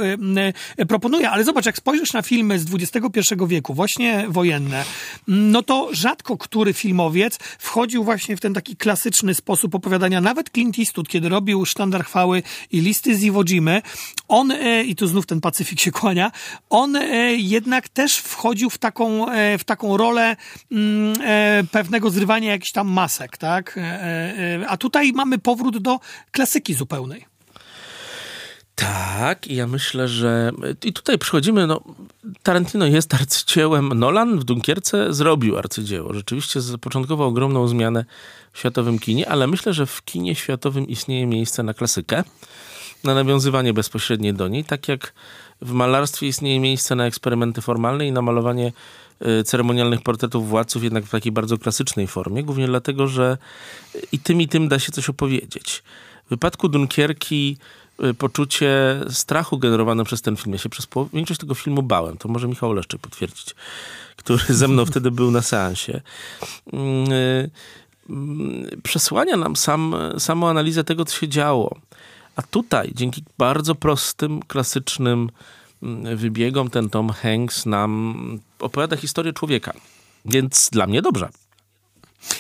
proponuje. Ale zobacz, jak spojrzysz na filmy z XXI wieku, właśnie wojenne, no to rzadko który filmowiec wchodził właśnie w ten taki klasyczny sposób opowiadania. Nawet Clint Eastwood, kiedy robił Sztandar Chwały i listy z Iwo Jimy, on, e, i tu znów ten Pacyfik się kłania, on e, jednak też wchodził w taką, e, w taką rolę mm, pewnego zrywania jakichś tam masek, tak? A tutaj mamy powrót do klasyki zupełnej. Tak, i ja myślę, że. I tutaj przychodzimy. No, Tarantino jest arcydziełem. Nolan w Dunkierce zrobił arcydzieło. Rzeczywiście zapoczątkował ogromną zmianę w światowym kinie, ale myślę, że w kinie światowym istnieje miejsce na klasykę, na nawiązywanie bezpośrednie do niej, tak jak w malarstwie istnieje miejsce na eksperymenty formalne i na malowanie y, ceremonialnych portretów władców, jednak w takiej bardzo klasycznej formie, głównie dlatego, że i tym i tym da się coś opowiedzieć. W wypadku Dunkierki poczucie strachu generowane przez ten film. Ja się przez większość tego filmu bałem. To może Michał Leszczyk potwierdzić, który ze mną wtedy był na seansie. Mm, y, mm, Przesłania nam sam, samą analizę tego, co się działo. A tutaj, dzięki bardzo prostym, klasycznym mm, wybiegom, ten Tom Hanks nam opowiada historię człowieka. Więc dla mnie dobrze.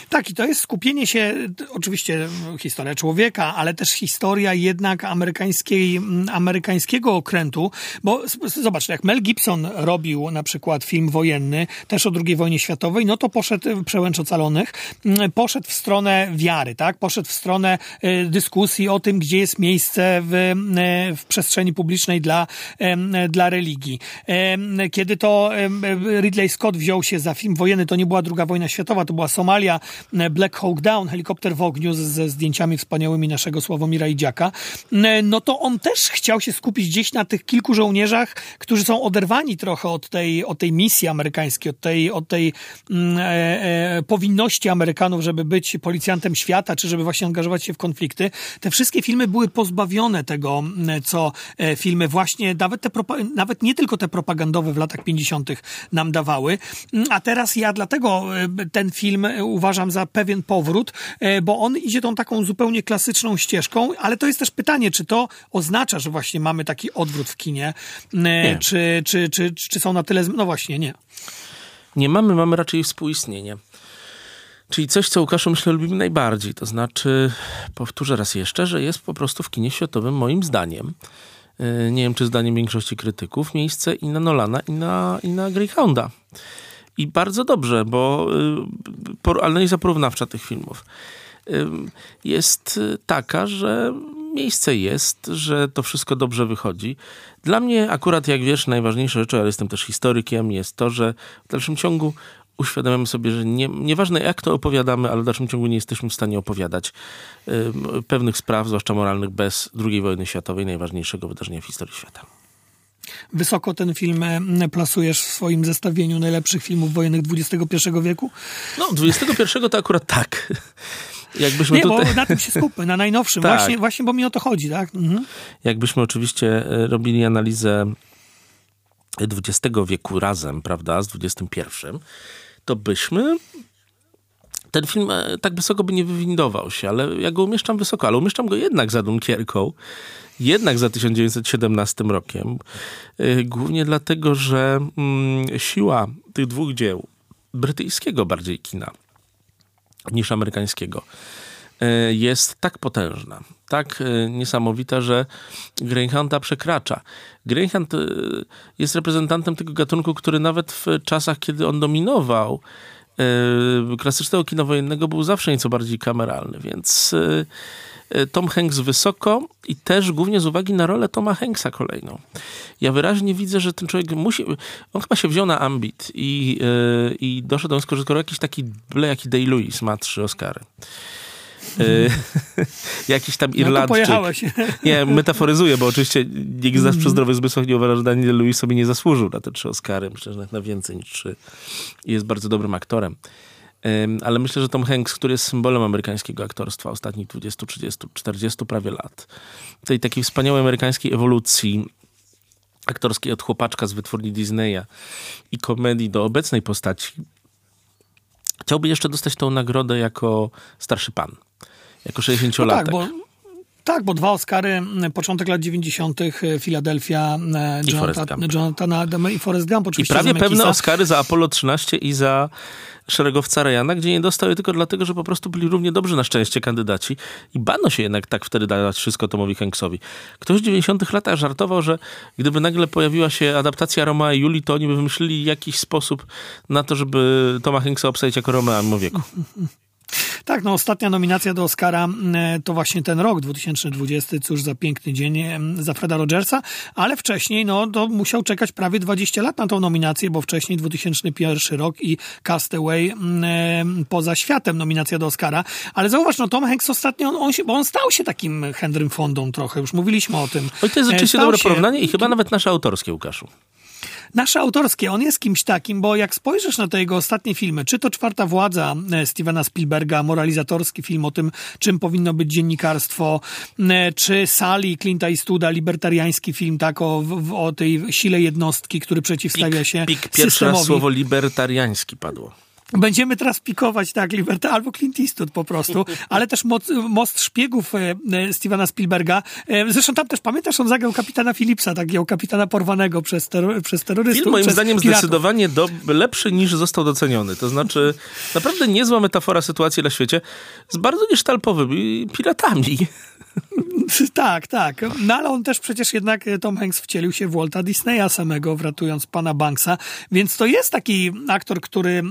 Tak, i to jest skupienie się, oczywiście historia człowieka, ale też historia jednak amerykańskiej, amerykańskiego okrętu, bo zobacz, jak Mel Gibson robił na przykład film wojenny, też o II wojnie światowej, no to poszedł Przełęcz Ocalonych, poszedł w stronę wiary, tak, poszedł w stronę e, dyskusji o tym, gdzie jest miejsce w, e, w przestrzeni publicznej dla, dla religii. Kiedy to Ridley Scott wziął się za film wojenny, to nie była II wojna światowa, to była Somalia, Black Hawk Down, helikopter w ogniu ze zdjęciami wspaniałymi naszego Sławomira Idziaka, no to on też chciał się skupić gdzieś na tych kilku żołnierzach, którzy są oderwani trochę od tej, od tej misji amerykańskiej, od tej, od tej mm, e, e, powinności Amerykanów, żeby być policjantem świata, czy żeby właśnie angażować się w konflikty. Te wszystkie filmy były pozbawione tego, co e, filmy właśnie, nawet, te, nawet nie tylko te propagandowe w latach 50. nam dawały. Mm, a teraz ja dlatego e, ten film uważam za pewien powrót, e, bo on idzie tą taką zupełnie klasyczną ścieżką, ale to jest też pytanie, czy to oznacza, że właśnie mamy taki odwrót w kinie, czy, czy, czy, czy są na tyle... No właśnie, nie. Nie mamy, mamy raczej współistnienie. Czyli coś, co Łukaszu myślę lubimy najbardziej. To znaczy, powtórzę raz jeszcze, że jest po prostu w kinie światowym moim zdaniem, y, nie wiem czy zdaniem większości krytyków, miejsce i na Nolana i na, i na Greyhounda. I bardzo dobrze, bo y, analiza porównawcza tych filmów y, jest taka, że miejsce jest, że to wszystko dobrze wychodzi. Dla mnie akurat, jak wiesz, najważniejsza rzecz, ale jestem też historykiem, jest to, że w dalszym ciągu uświadamiamy sobie, że nie, nieważne jak to opowiadamy, ale w dalszym ciągu nie jesteśmy w stanie opowiadać y, pewnych spraw, zwłaszcza moralnych, bez II wojny światowej, najważniejszego wydarzenia w historii świata. Wysoko ten film e, plasujesz w swoim zestawieniu najlepszych filmów wojennych XXI wieku? No, XXI to akurat tak. Jakbyśmy nie, tutaj... bo na tym się skupmy, na najnowszym. tak. właśnie, właśnie, bo mi o to chodzi, tak? Mhm. Jakbyśmy oczywiście e, robili analizę XX wieku razem, prawda, z XXI, to byśmy ten film e, tak wysoko by nie wywindował się, ale ja go umieszczam wysoko, ale umieszczam go jednak za Dunkierką, jednak za 1917 rokiem. E, głównie dlatego, że mm, siła tych dwóch dzieł, brytyjskiego bardziej kina niż amerykańskiego, e, jest tak potężna, tak niesamowita, że Greyhounda przekracza. Greyhound jest reprezentantem tego gatunku, który nawet w czasach, kiedy on dominował, klasycznego kina wojennego był zawsze nieco bardziej kameralny, więc Tom Hanks wysoko i też głównie z uwagi na rolę Toma Hanksa kolejną. Ja wyraźnie widzę, że ten człowiek musi... On chyba się wziął na ambit i, i doszedł do wniosku, że skoro jakiś taki byle jaki Day-Lewis ma trzy Oscary, Y, jakiś tam Irlandczyk. No nie, metaforyzuję, bo oczywiście nikt z nas przy zdrowych zmysłach nie uważa, że Daniel Lewis sobie nie zasłużył na te trzy Oscary. Myślę, że na więcej niż trzy. I jest bardzo dobrym aktorem. Ale myślę, że Tom Hanks, który jest symbolem amerykańskiego aktorstwa ostatnich 20, 30, 40 prawie lat, tej takiej wspaniałej amerykańskiej ewolucji aktorskiej od chłopaczka z wytwórni Disneya i komedii do obecnej postaci, chciałby jeszcze dostać tą nagrodę jako starszy pan. Jako 60-latek. No tak, bo, tak, bo dwa Oscary, początek lat 90., Filadelfia, Jonathan, Jonathana Adama i Forrest Gump. Oczywiście I prawie pewne Oscary za Apollo 13 i za szeregowca Ryana, gdzie nie dostał je tylko dlatego, że po prostu byli równie dobrzy na szczęście kandydaci i bano się jednak tak wtedy dawać wszystko Tomowi Hanksowi. Ktoś w 90 latach żartował, że gdyby nagle pojawiła się adaptacja Romea i Julii, to oni by wymyślili jakiś sposób na to, żeby Toma Hanksa obsadzić jako Romea mimo wieku. Tak, no ostatnia nominacja do Oscara mm, to właśnie ten rok 2020, cóż za piękny dzień mm, za Freda Rogersa, ale wcześniej no to musiał czekać prawie 20 lat na tą nominację, bo wcześniej 2001 rok i Castaway mm, poza światem nominacja do Oscara, ale zauważ, no Tom Hanks ostatnio, on, on się, bo on stał się takim Henrym Fondą trochę, już mówiliśmy o tym. Oj, to jest rzeczywiście dobre się... porównanie i chyba nawet nasze autorskie, Łukaszu nasze autorskie, on jest kimś takim, bo jak spojrzysz na te jego ostatnie filmy, czy to Czwarta Władza e, Stevena Spielberga, moralizatorski film o tym, czym powinno być dziennikarstwo, e, czy Sali Clint'a Eastwooda, libertariański film, tak, o, o tej sile jednostki, który przeciwstawia pik, się pik, systemowi. raz słowo libertariański padło. Będziemy teraz pikować, tak, Liberty albo Clint Eastwood po prostu, ale też Most, most Szpiegów e, e, Stevena Spielberga. E, zresztą tam też, pamiętasz, on zagrał kapitana Philipsa, takiego kapitana porwanego przez, terro, przez terrorystów. Film moim zdaniem piratów. zdecydowanie do, lepszy niż został doceniony. To znaczy, naprawdę niezła metafora sytuacji na świecie z bardzo niesztalpowymi piratami. Tak, tak. No ale on też przecież jednak e, Tom Hanks wcielił się w Walta Disneya samego, wratując pana Banksa, więc to jest taki aktor, który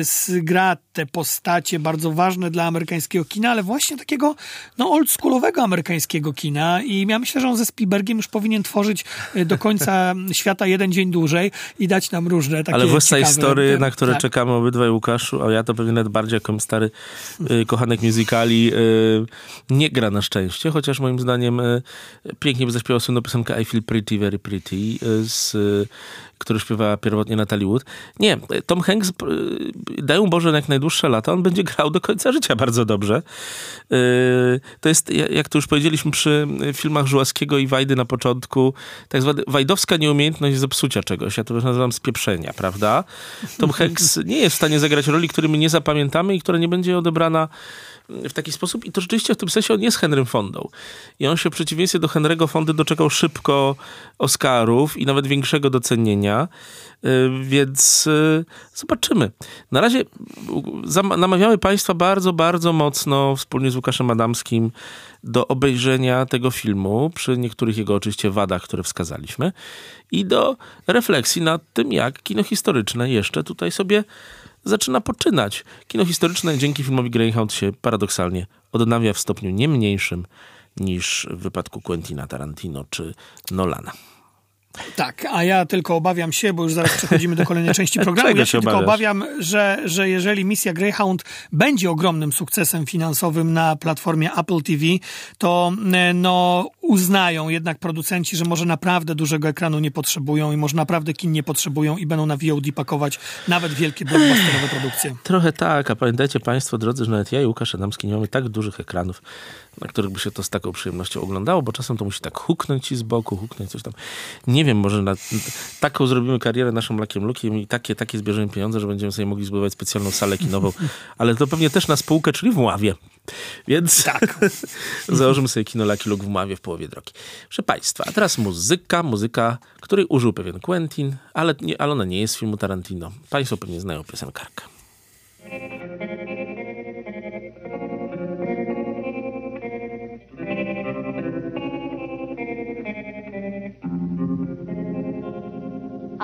e, gra te postacie bardzo ważne dla amerykańskiego kina, ale właśnie takiego no, oldschoolowego amerykańskiego kina i ja myślę, że on ze Spielbergiem już powinien tworzyć e, do końca świata jeden dzień dłużej i dać nam różne takie Ale West Side na które tak. czekamy obydwaj Łukaszu, a ja to pewnie nawet bardziej jako stary y, kochanek musicali y, nie gra na szczęście, chociaż moim zdaniem y, pięknie by zaśpiewał słynną piosenkę I Feel Pretty, Very Pretty, z, który śpiewała pierwotnie Natalie Wood. Nie, Tom Hanks, y, daj mu Boże jak najdłuższe lata, on będzie grał do końca życia bardzo dobrze. Y, to jest, ja- jak to już powiedzieliśmy przy filmach Żułaskiego i Wajdy na początku, tak zwana wajdowska nieumiejętność zepsucia czegoś. Ja to już nazywam spieprzenia, prawda? Tom Hanks nie jest w stanie zagrać roli, której my nie zapamiętamy i która nie będzie odebrana w taki sposób. I to rzeczywiście w tym sensie on jest Henrym Fondą. I on się w przeciwieństwie do Henry'ego Fondy doczekał szybko Oscarów i nawet większego docenienia. Y, Więc y, zobaczymy. Na razie y, namawiamy Państwa bardzo, bardzo mocno wspólnie z Łukaszem Adamskim do obejrzenia tego filmu, przy niektórych jego oczywiście wadach, które wskazaliśmy, i do refleksji nad tym, jak kino historyczne jeszcze tutaj sobie zaczyna poczynać. Kino historyczne dzięki filmowi Greyhound się paradoksalnie odnawia w stopniu nie mniejszym niż w wypadku Quentina Tarantino czy Nolana. Tak, a ja tylko obawiam się, bo już zaraz przechodzimy do kolejnej części programu. Czego ja się się tylko obawiam, że, że jeżeli misja Greyhound będzie ogromnym sukcesem finansowym na platformie Apple TV, to e, no, uznają jednak producenci, że może naprawdę dużego ekranu nie potrzebują i może naprawdę kin nie potrzebują i będą na VOD pakować nawet wielkie blockbusterowe produkcje. Trochę tak, a pamiętajcie Państwo, drodzy, że nawet ja i Łukasz Adamski nie mamy tak dużych ekranów, na których by się to z taką przyjemnością oglądało, bo czasem to musi tak huknąć ci z boku, huknąć coś tam. Nie wiem, może na, taką zrobimy karierę naszym Lakiem Lukiem i takie, takie zbierzemy pieniądze, że będziemy sobie mogli zbudować specjalną salę kinową, ale to pewnie też na spółkę, czyli w Mławie. Więc tak. założymy sobie kino Lucky Luke w Mławie w połowie drogi. Proszę Państwa, a teraz muzyka, muzyka, której użył pewien Quentin, ale, nie, ale ona nie jest z filmu Tarantino. Państwo pewnie znają piosenkarkę.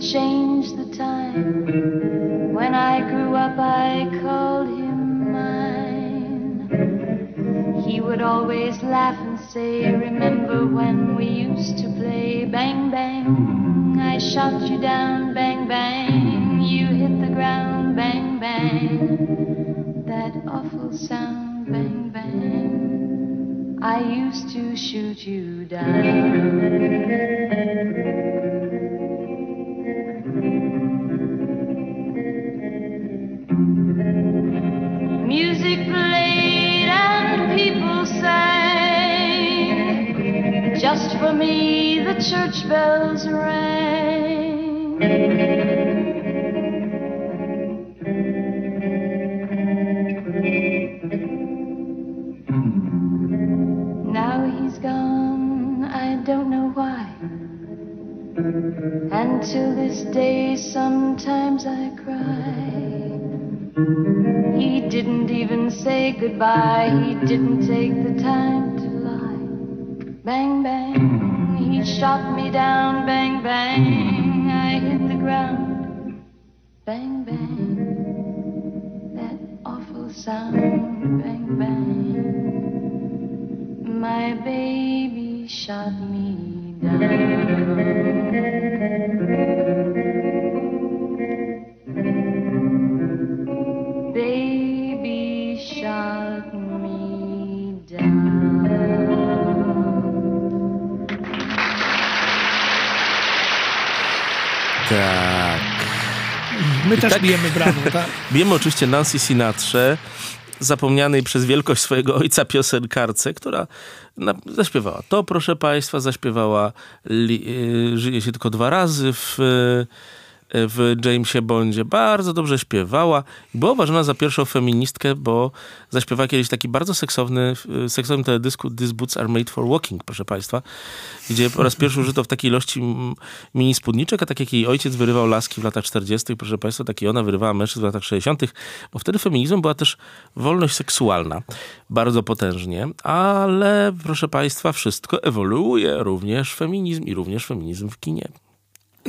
Changed the time. When I grew up, I called him mine. He would always laugh and say, Remember when we used to play bang bang? I shot you down, bang bang. You hit the ground, bang bang. That awful sound, bang bang. I used to shoot you down. For me, the church bells rang. Now he's gone, I don't know why. And till this day, sometimes I cry. He didn't even say goodbye. He didn't take the time to. Bang, bang. He shot me down. Bang, bang. I hit the ground. Bang, bang. That awful sound. Bang, bang. My baby shot me down. My też tak- bijemy brawo, tak? Wiemy oczywiście Nancy Sinatrze zapomnianej przez wielkość swojego ojca piosenkarce, która zaśpiewała. To, proszę Państwa, zaśpiewała y, Żyje się tylko dwa razy w w Jamesie Bondzie. Bardzo dobrze śpiewała i była uważana za pierwszą feministkę, bo zaśpiewała kiedyś taki bardzo seksowny, seksowny teledysku These Boots Are Made for Walking, proszę Państwa, gdzie po raz pierwszy użyto w takiej ilości mini spódniczek, a tak jak jej ojciec wyrywał laski w latach 40., proszę Państwa, tak i ona wyrywała mężczyzn w latach 60., bo wtedy feminizmem była też wolność seksualna, bardzo potężnie, ale proszę Państwa, wszystko ewoluuje, również feminizm i również feminizm w kinie.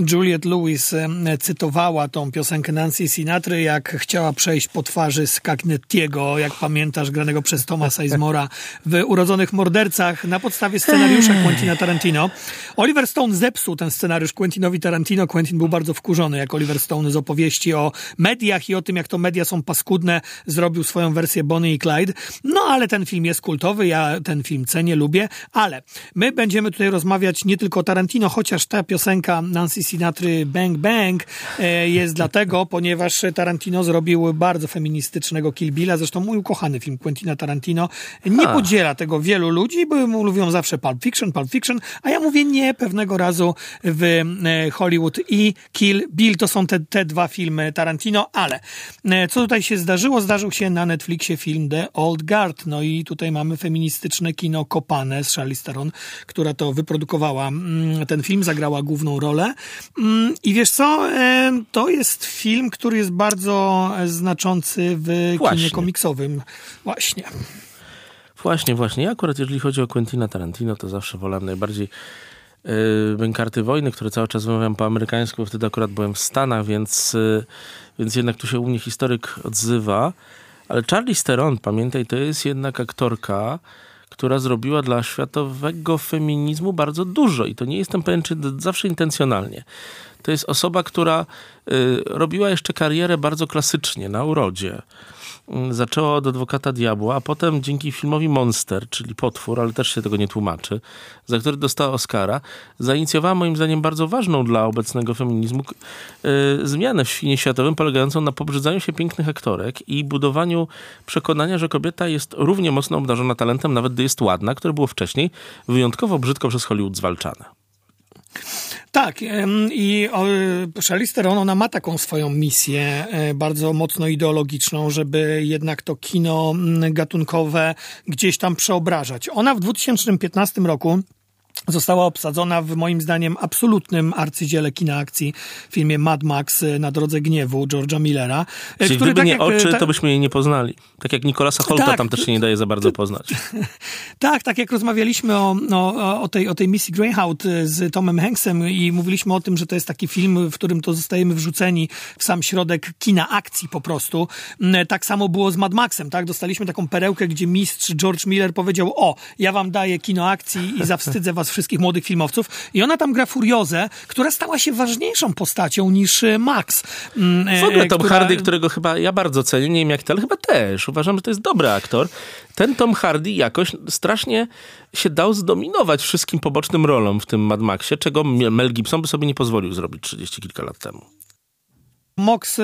Juliette Lewis cytowała tą piosenkę Nancy Sinatry, jak chciała przejść po twarzy Skagnettiego, jak pamiętasz, granego przez Thomasa Sizemora w Urodzonych Mordercach na podstawie scenariusza Quentina Tarantino. Oliver Stone zepsuł ten scenariusz Quentinowi Tarantino. Quentin był bardzo wkurzony, jak Oliver Stone z opowieści o mediach i o tym, jak to media są paskudne, zrobił swoją wersję Bonnie i Clyde. No ale ten film jest kultowy, ja ten film cenię, lubię, ale my będziemy tutaj rozmawiać nie tylko o Tarantino, chociaż ta piosenka Nancy Sinatry Bang Bang e, jest dlatego, ponieważ Tarantino zrobił bardzo feministycznego Kill Billa. Zresztą mój ukochany film Quentina Tarantino nie podziela tego wielu ludzi, bo mówią zawsze Pulp Fiction, Pulp Fiction, a ja mówię nie pewnego razu w e, Hollywood i Kill Bill. To są te, te dwa filmy Tarantino, ale e, co tutaj się zdarzyło? Zdarzył się na Netflixie film The Old Guard. No i tutaj mamy feministyczne kino Kopane z Charlize Theron, która to wyprodukowała mm, ten film, zagrała główną rolę. Mm, I wiesz co? To jest film, który jest bardzo znaczący w właśnie. kinie komiksowym. Właśnie. Właśnie, właśnie. Ja akurat jeżeli chodzi o Quentina Tarantino, to zawsze wolałem najbardziej yy, karty wojny, które cały czas wymawiam po amerykańsku, wtedy akurat byłem w Stanach, więc, yy, więc jednak tu się u mnie historyk odzywa. Ale Charlie Theron, pamiętaj, to jest jednak aktorka, która zrobiła dla światowego feminizmu bardzo dużo i to nie jestem pewien, czy zawsze intencjonalnie. To jest osoba, która y, robiła jeszcze karierę bardzo klasycznie na urodzie. Mm, zaczęła od adwokata diabła, a potem dzięki filmowi Monster, czyli Potwór, ale też się tego nie tłumaczy, za który dostała Oscara, zainicjowała moim zdaniem bardzo ważną dla obecnego feminizmu yy, zmianę w filmie światowym polegającą na pobrzydzaniu się pięknych aktorek i budowaniu przekonania, że kobieta jest równie mocno obdarzona talentem, nawet gdy jest ładna, które było wcześniej wyjątkowo brzydko przez Hollywood zwalczane. Tak, i Charlize Theron, ona ma taką swoją misję e, bardzo mocno ideologiczną, żeby jednak to kino gatunkowe gdzieś tam przeobrażać. Ona w 2015 roku została obsadzona w moim zdaniem absolutnym arcydziele kina akcji w filmie Mad Max y, na drodze gniewu George'a Millera. Y, Czyli który, gdyby tak nie jak, oczy, ta... to byśmy jej nie poznali. Tak jak Nikolasa Holta tak, tam też się nie daje za bardzo poznać. tak, tak jak rozmawialiśmy o, o, o, tej, o tej misji Greyhound z Tomem Hanksem i mówiliśmy o tym, że to jest taki film, w którym to zostajemy wrzuceni w sam środek kina akcji po prostu. Mm, tak samo było z Mad Maxem, tak? Dostaliśmy taką perełkę, gdzie mistrz George Miller powiedział, o, ja wam daję kino akcji i zawstydzę was wszystkich młodych filmowców. I ona tam gra Furiozę, która stała się ważniejszą postacią niż e, Max. Mm, w ogóle Tom która... Hardy, którego chyba ja bardzo cenię, nie wiem jak ty, ale chyba też. Uważam, że to jest dobry aktor. Ten Tom Hardy jakoś strasznie się dał zdominować wszystkim pobocznym rolom w tym Mad Maxie, czego Mel Gibson by sobie nie pozwolił zrobić 30 kilka lat temu. Mox,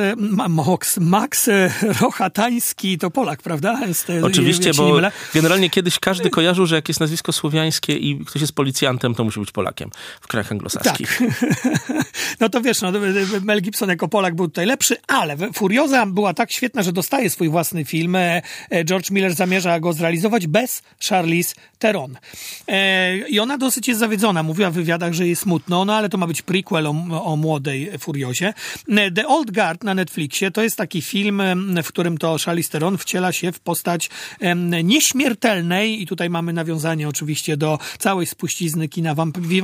Mox, Max Rochatański to Polak, prawda? Jest, Oczywiście, bo generalnie kiedyś każdy kojarzył, że jak jest nazwisko słowiańskie i ktoś jest policjantem, to musi być Polakiem w krajach anglosaskich. Tak. No to wiesz, no, Mel Gibson jako Polak był tutaj lepszy, ale Furioza była tak świetna, że dostaje swój własny film. E, George Miller zamierza go zrealizować bez Charlize Theron. E, I ona dosyć jest zawiedzona. Mówiła w wywiadach, że jest smutno, no ale to ma być prequel o, o młodej Furiozie. E, The Old Guard na Netflixie to jest taki film, w którym to Charlize Theron wciela się w postać nieśmiertelnej i tutaj mamy nawiązanie oczywiście do całej spuścizny kina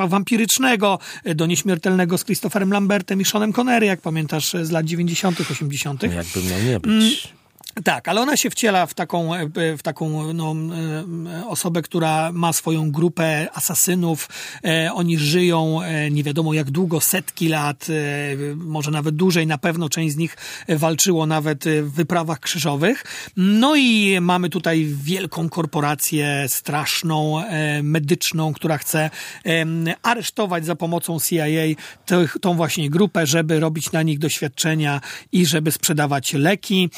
wampirycznego, do nieśmiertelnego z Christopherem Lambertem i Seanem Connery, jak pamiętasz, z lat 90., 80. No jakby miał nie być. Tak, ale ona się wciela w taką, e, w taką no, e, osobę, która ma swoją grupę asasynów. E, oni żyją nie wiadomo jak długo, setki lat, może nawet dłużej. Na pewno część z nich walczyło nawet w wyprawach krzyżowych. No i mamy tutaj wielką korporację straszną, medyczną, która chce aresztować za pomocą CIA tą właśnie grupę, żeby robić na nich doświadczenia i żeby sprzedawać leki.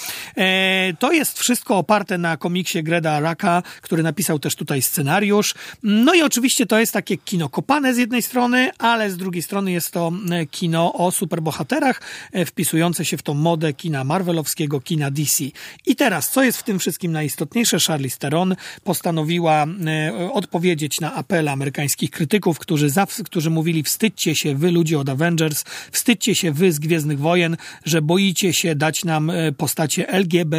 E, to jest wszystko oparte na komiksie Greda Araka, który napisał też tutaj scenariusz. No i oczywiście to jest takie kino kopane z jednej strony, ale z drugiej strony jest to e, kino o superbohaterach, e, wpisujące się w tą modę kina marvelowskiego, kina DC. I teraz, co jest w tym wszystkim najistotniejsze? Charlize Theron postanowiła e, odpowiedzieć na apele amerykańskich krytyków, którzy, zawsze, którzy mówili wstydźcie się wy ludzie od Avengers, wstydźcie się wy z Gwiezdnych Wojen, że boicie się dać nam e, postacie LGBT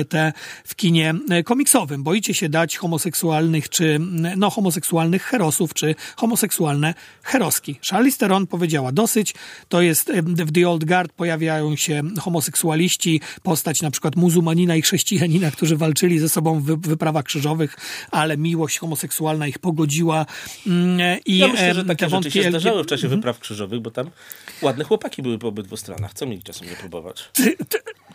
w kinie e, komiksowym. Boicie się dać homoseksualnych czy no homoseksualnych herosów, czy homoseksualne heroski. Charlize Theron powiedziała dosyć, to jest w The Old Guard pojawiają się homoseksualiści, postać na przykład muzułmanina i chrześcijanina, którzy walczyli ze sobą w wyprawach krzyżowych, ale miłość homoseksualna ich pogodziła. Mm, I ja myślę, że takie te rzeczy się wątki zdarzały w czasie wypraw krzyżowych, bo tam ładne chłopaki były po obydwu stronach. Co mieli czasem nie próbować?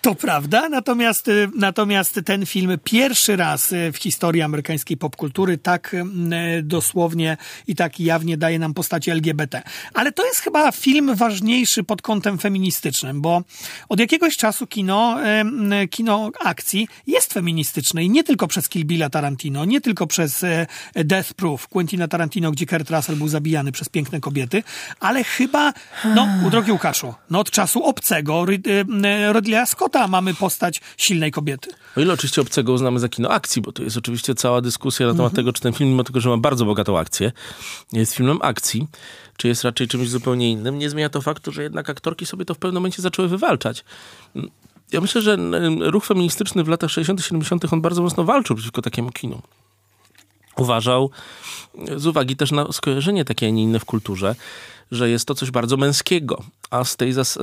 To prawda, natomiast, y, natomiast ten film pierwszy raz y, w historii amerykańskiej popkultury tak y, dosłownie i tak jawnie daje nam postacie LGBT. Ale to jest chyba film ważniejszy pod kątem feministycznym, bo od jakiegoś czasu kino, kino akcji jest feministyczne i nie tylko przez Kill Billa Tarantino, nie tylko przez Death Proof Quentina Tarantino, gdzie Kurt Russell był zabijany przez piękne kobiety, ale chyba, no, drogi Łukaszu, no od czasu Obcego, Ridleya Scotta mamy postać silnej kobiety. O ile oczywiście Obcego uznamy za kino akcji, bo to jest oczywiście cała dyskusja na temat tego, czy ten film, mimo tego, że ma bardzo bogatą akcję, jest filmem akcji, czy jest raczej czymś zupełnie innym, nie zmienia to faktu, że jednak aktorki sobie to w pewnym momencie zaczęły wywalczać. Ja myślę, że ruch feministyczny w latach 60., 70. on bardzo mocno walczył przeciwko takiemu kinu. Uważał, z uwagi też na skojarzenie takie, a nie inne w kulturze, że jest to coś bardzo męskiego, a z tej zas-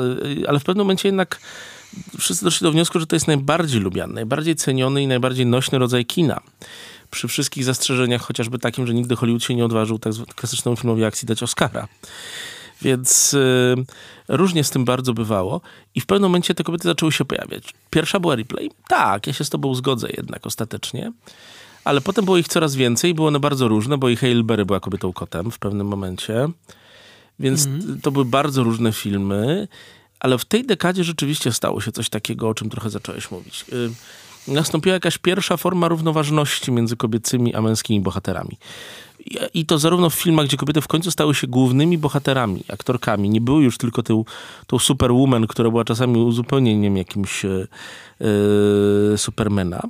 ale w pewnym momencie jednak wszyscy doszli do wniosku, że to jest najbardziej lubiany, najbardziej ceniony i najbardziej nośny rodzaj kina. Przy wszystkich zastrzeżeniach, chociażby takim, że nigdy Hollywood się nie odważył tak klasycznemu filmowi akcji dać Oscara. Więc y, różnie z tym bardzo bywało i w pewnym momencie te kobiety zaczęły się pojawiać. Pierwsza była replay. Tak, ja się z tobą zgodzę jednak ostatecznie. Ale potem było ich coraz więcej, było one bardzo różne, bo i Berry była kobietą kotem w pewnym momencie. Więc mm. to były bardzo różne filmy. Ale w tej dekadzie rzeczywiście stało się coś takiego, o czym trochę zacząłeś mówić. Yy, nastąpiła jakaś pierwsza forma równoważności między kobiecymi a męskimi bohaterami. I, I to zarówno w filmach, gdzie kobiety w końcu stały się głównymi bohaterami, aktorkami. Nie były już tylko tą, tą superwoman, która była czasami uzupełnieniem jakimś yy, supermana.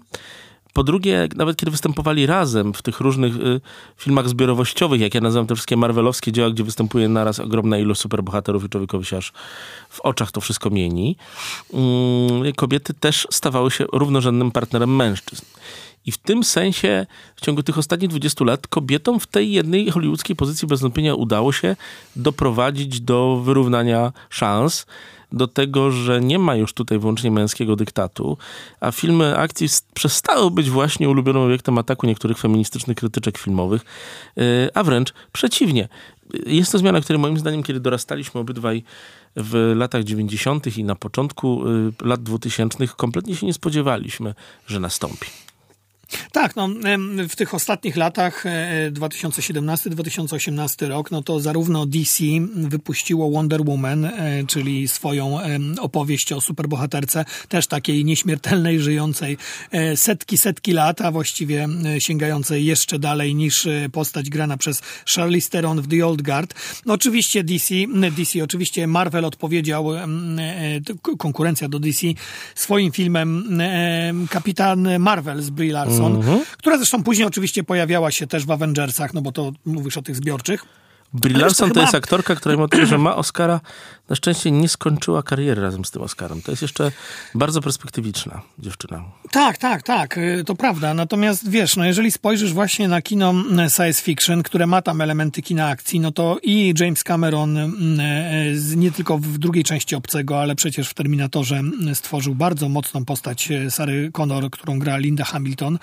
Po drugie, nawet kiedy występowali razem w tych różnych y, filmach zbiorowościowych, jak ja nazywam te wszystkie marvelowskie dzieła, gdzie występuje naraz ogromna ilość superbohaterów i człowiekowi się aż w oczach to wszystko mieni, y, kobiety też stawały się równorzędnym partnerem mężczyzn. I w tym sensie w ciągu tych ostatnich 20 lat kobietom w tej jednej hollywoodzkiej pozycji bez wątpienia udało się doprowadzić do wyrównania szans do tego, że nie ma już tutaj wyłącznie męskiego dyktatu, a filmy akcji przestały być właśnie ulubionym obiektem ataku niektórych feministycznych krytyczek filmowych, y, a wręcz przeciwnie. Jest to zmiana, której moim zdaniem, kiedy dorastaliśmy obydwaj w latach 90. i na początku y, lat 2000 kompletnie się nie spodziewaliśmy, że nastąpi. Tak, no, w tych ostatnich latach, 2017-2018 e, rok, no to zarówno DC wypuściło Wonder Woman, e, czyli swoją opowieść o superbohaterce, też takiej nieśmiertelnej, żyjącej e, setki, setki lat, a właściwie sięgającej jeszcze dalej niż postać grana przez Charlize Theron w The Old Guard. No, oczywiście DC, DC, oczywiście Marvel odpowiedział, konkurencja do DC, swoim filmem Kapitan Marvel z Brie Larson, Johnson, mhm. która zresztą później oczywiście pojawiała się też w Avengersach, no bo to mówisz o tych zbiorczych. Brie Larson to, to jest aktorka, która tego, że ma Oscara, na szczęście nie skończyła kariery razem z tym Oscarem. To jest jeszcze bardzo perspektywiczna dziewczyna. Tak, tak, tak, y, to prawda. Natomiast wiesz, no jeżeli spojrzysz właśnie na kino mm, science fiction, które ma tam elementy kina akcji, no to i James Cameron mm, y, nie tylko w drugiej części Obcego, ale przecież w Terminatorze mm, stworzył bardzo mocną postać y, Sary Connor, którą gra Linda Hamilton.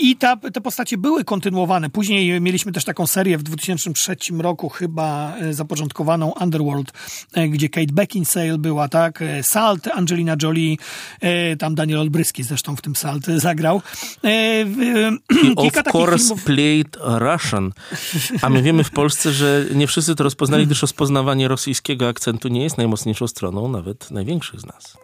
I ta, te postacie były kontynuowane. Później mieliśmy też taką serię w 2003 roku chyba zapoczątkowaną Underworld E, gdzie Kate Beckinsale była, tak? E, Salt, Angelina Jolie, e, tam Daniel Olbryski zresztą w tym Salt zagrał. Kilka of course filmów... played Russian. A my wiemy w Polsce, że nie wszyscy to rozpoznali, gdyż rozpoznawanie rosyjskiego akcentu nie jest najmocniejszą stroną nawet największych z nas.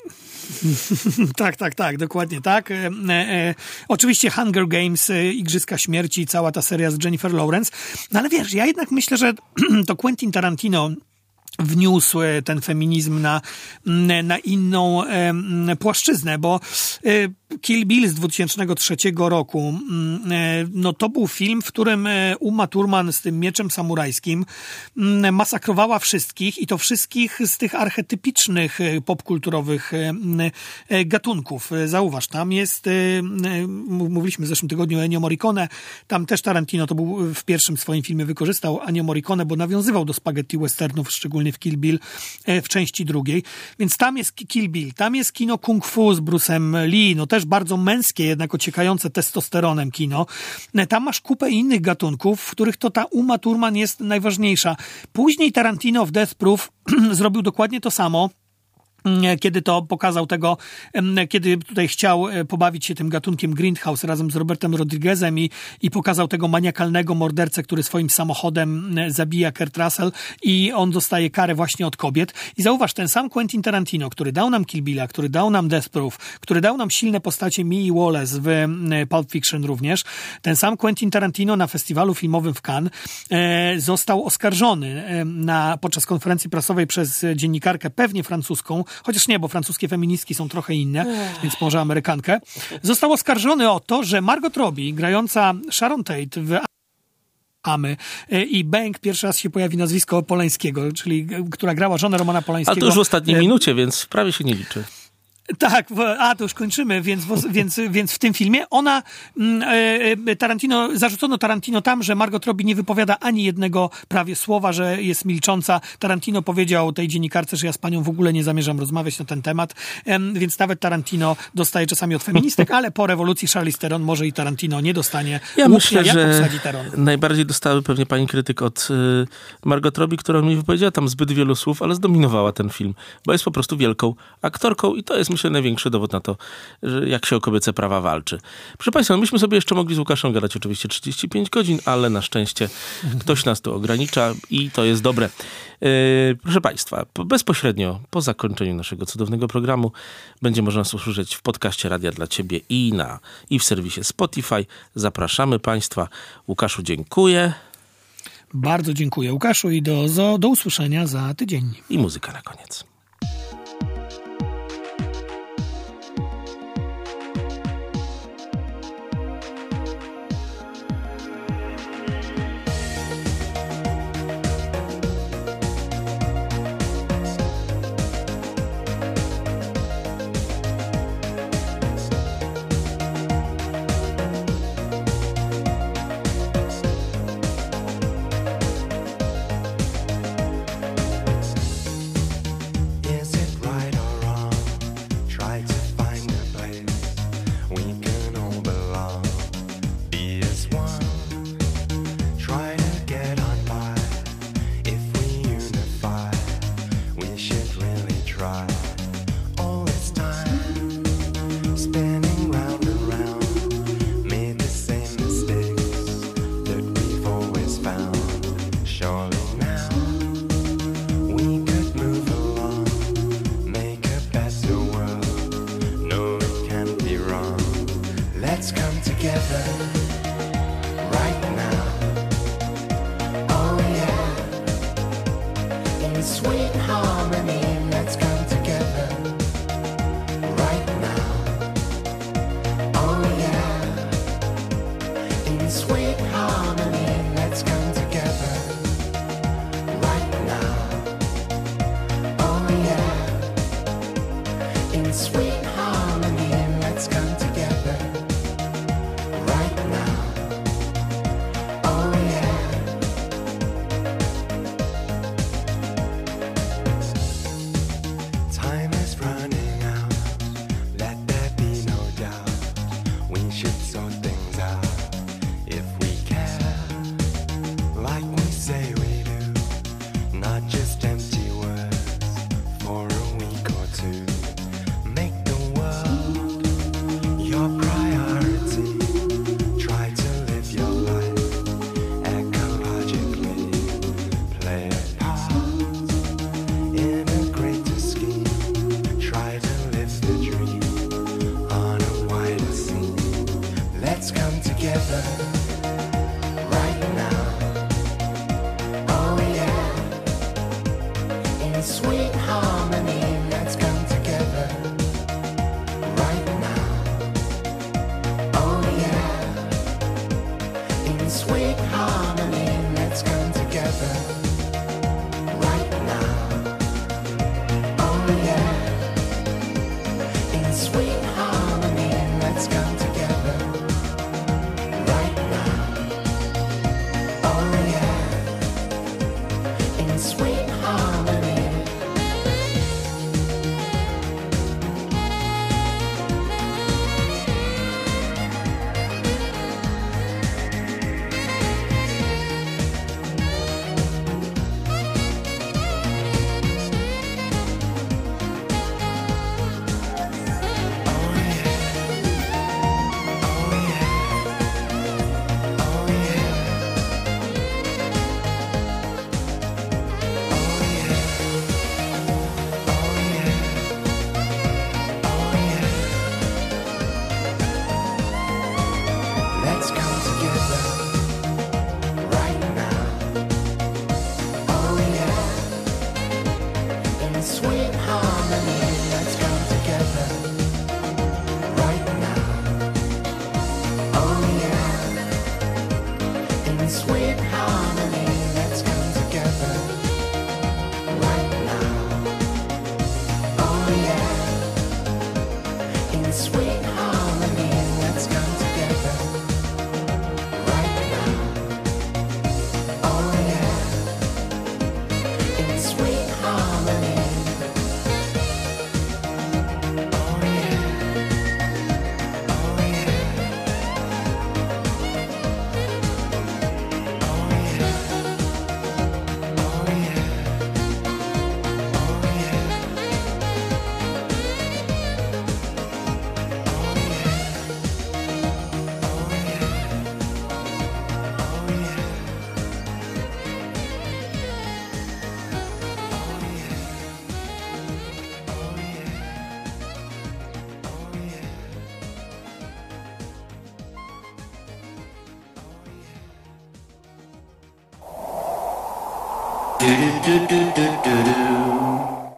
tak, tak, tak, dokładnie tak. E, e, oczywiście Hunger Games, e, Igrzyska Śmierci, cała ta seria z Jennifer Lawrence. No ale wiesz, ja jednak myślę, że to Quentin Tarantino wniósł e, ten feminizm na, na inną e, płaszczyznę, bo e, Kill Bill z 2003 roku, no to był film, w którym Uma Thurman z tym mieczem samurajskim masakrowała wszystkich i to wszystkich z tych archetypicznych popkulturowych gatunków. Zauważ, tam jest, mówiliśmy w zeszłym tygodniu o Ennio Morricone, tam też Tarantino to był w pierwszym swoim filmie wykorzystał Ennio Morricone, bo nawiązywał do spaghetti westernów, szczególnie w Kill Bill e, w części drugiej. Więc tam jest Kill Bill, tam jest kino kung fu z Bruce'em Lee, no też bardzo męskie, jednak ociekające testosteronem kino. E, tam masz kupę innych gatunków, w których to ta Uma Thurman jest najważniejsza. Później Tarantino w Death Proof zrobił dokładnie to samo. Mm, kiedy to pokazał tego, kiedy tutaj chciał e, pobawić się tym gatunkiem Grindhouse razem z Robertem Rodriguezem i, i pokazał tego maniakalnego mordercę, który swoim samochodem zabija Kurt Russell i on dostaje karę właśnie od kobiet. I zauważ, ten sam Quentin Tarantino, który dał nam Kill Billa, który dał nam Death Proof, który dał nam silne postacie Mii Wallace w Pulp Fiction również, ten sam Quentin Tarantino na festiwalu filmowym w Cannes e, został oskarżony e, na, podczas konferencji prasowej przez dziennikarkę, pewnie francuską, chociaż nie, bo francuskie feministki są trochę inne, więc może Amerykankę, został oskarżony o to, że Margot Robbie, grająca Sharon Tate w Amy e, i Bank pierwszy raz się pojawi nazwisko Polańskiego, czyli która grała żonę Romana Polańskiego. A to już w ostatniej e, minucie, więc prawie się nie liczy. Tak, a to już kończymy, więc, więc, więc w tym filmie. Ona, mm, e, e, Tarantino, zarzucono Tarantino tam, że Margot Robbie nie wypowiada ani jednego prawie słowa, że jest milcząca. Tarantino powiedział tej dziennikarce, że ja z panią w ogóle nie zamierzam rozmawiać na ten temat, więc nawet Tarantino dostaje czasami od feministek, ale po rewolucji Charlize Theron może i Tarantino nie dostanie Ja myślę, że najbardziej dostały pewnie pani krytyk od y, Margot Robbie, która mi wypowiedziała tam zbyt wielu słów, ale zdominowała ten film, bo jest po prostu wielką aktorką i to jest myślę największy dowód na to, że jak się o kobiece prawa walczy. Proszę Państwa, no myśmy sobie jeszcze mogli z Łukaszem gadać oczywiście 35 godzin, ale na szczęście ktoś nas tu ogranicza i to jest dobre. Yy, proszę Państwa, bezpośrednio po zakończeniu naszego cudownego programu będzie można nas usłyszeć w podcaście Radia dla Ciebie i, na, i w serwisie Spotify. Zapraszamy Państwa. Łukaszu, dziękuję. Bardzo dziękuję Łukaszu i do, do usłyszenia za tydzień. I muzyka na koniec.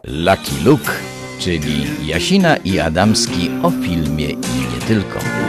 Lucky Luke, czyli Jasina i Adamski o filmie i nie tylko.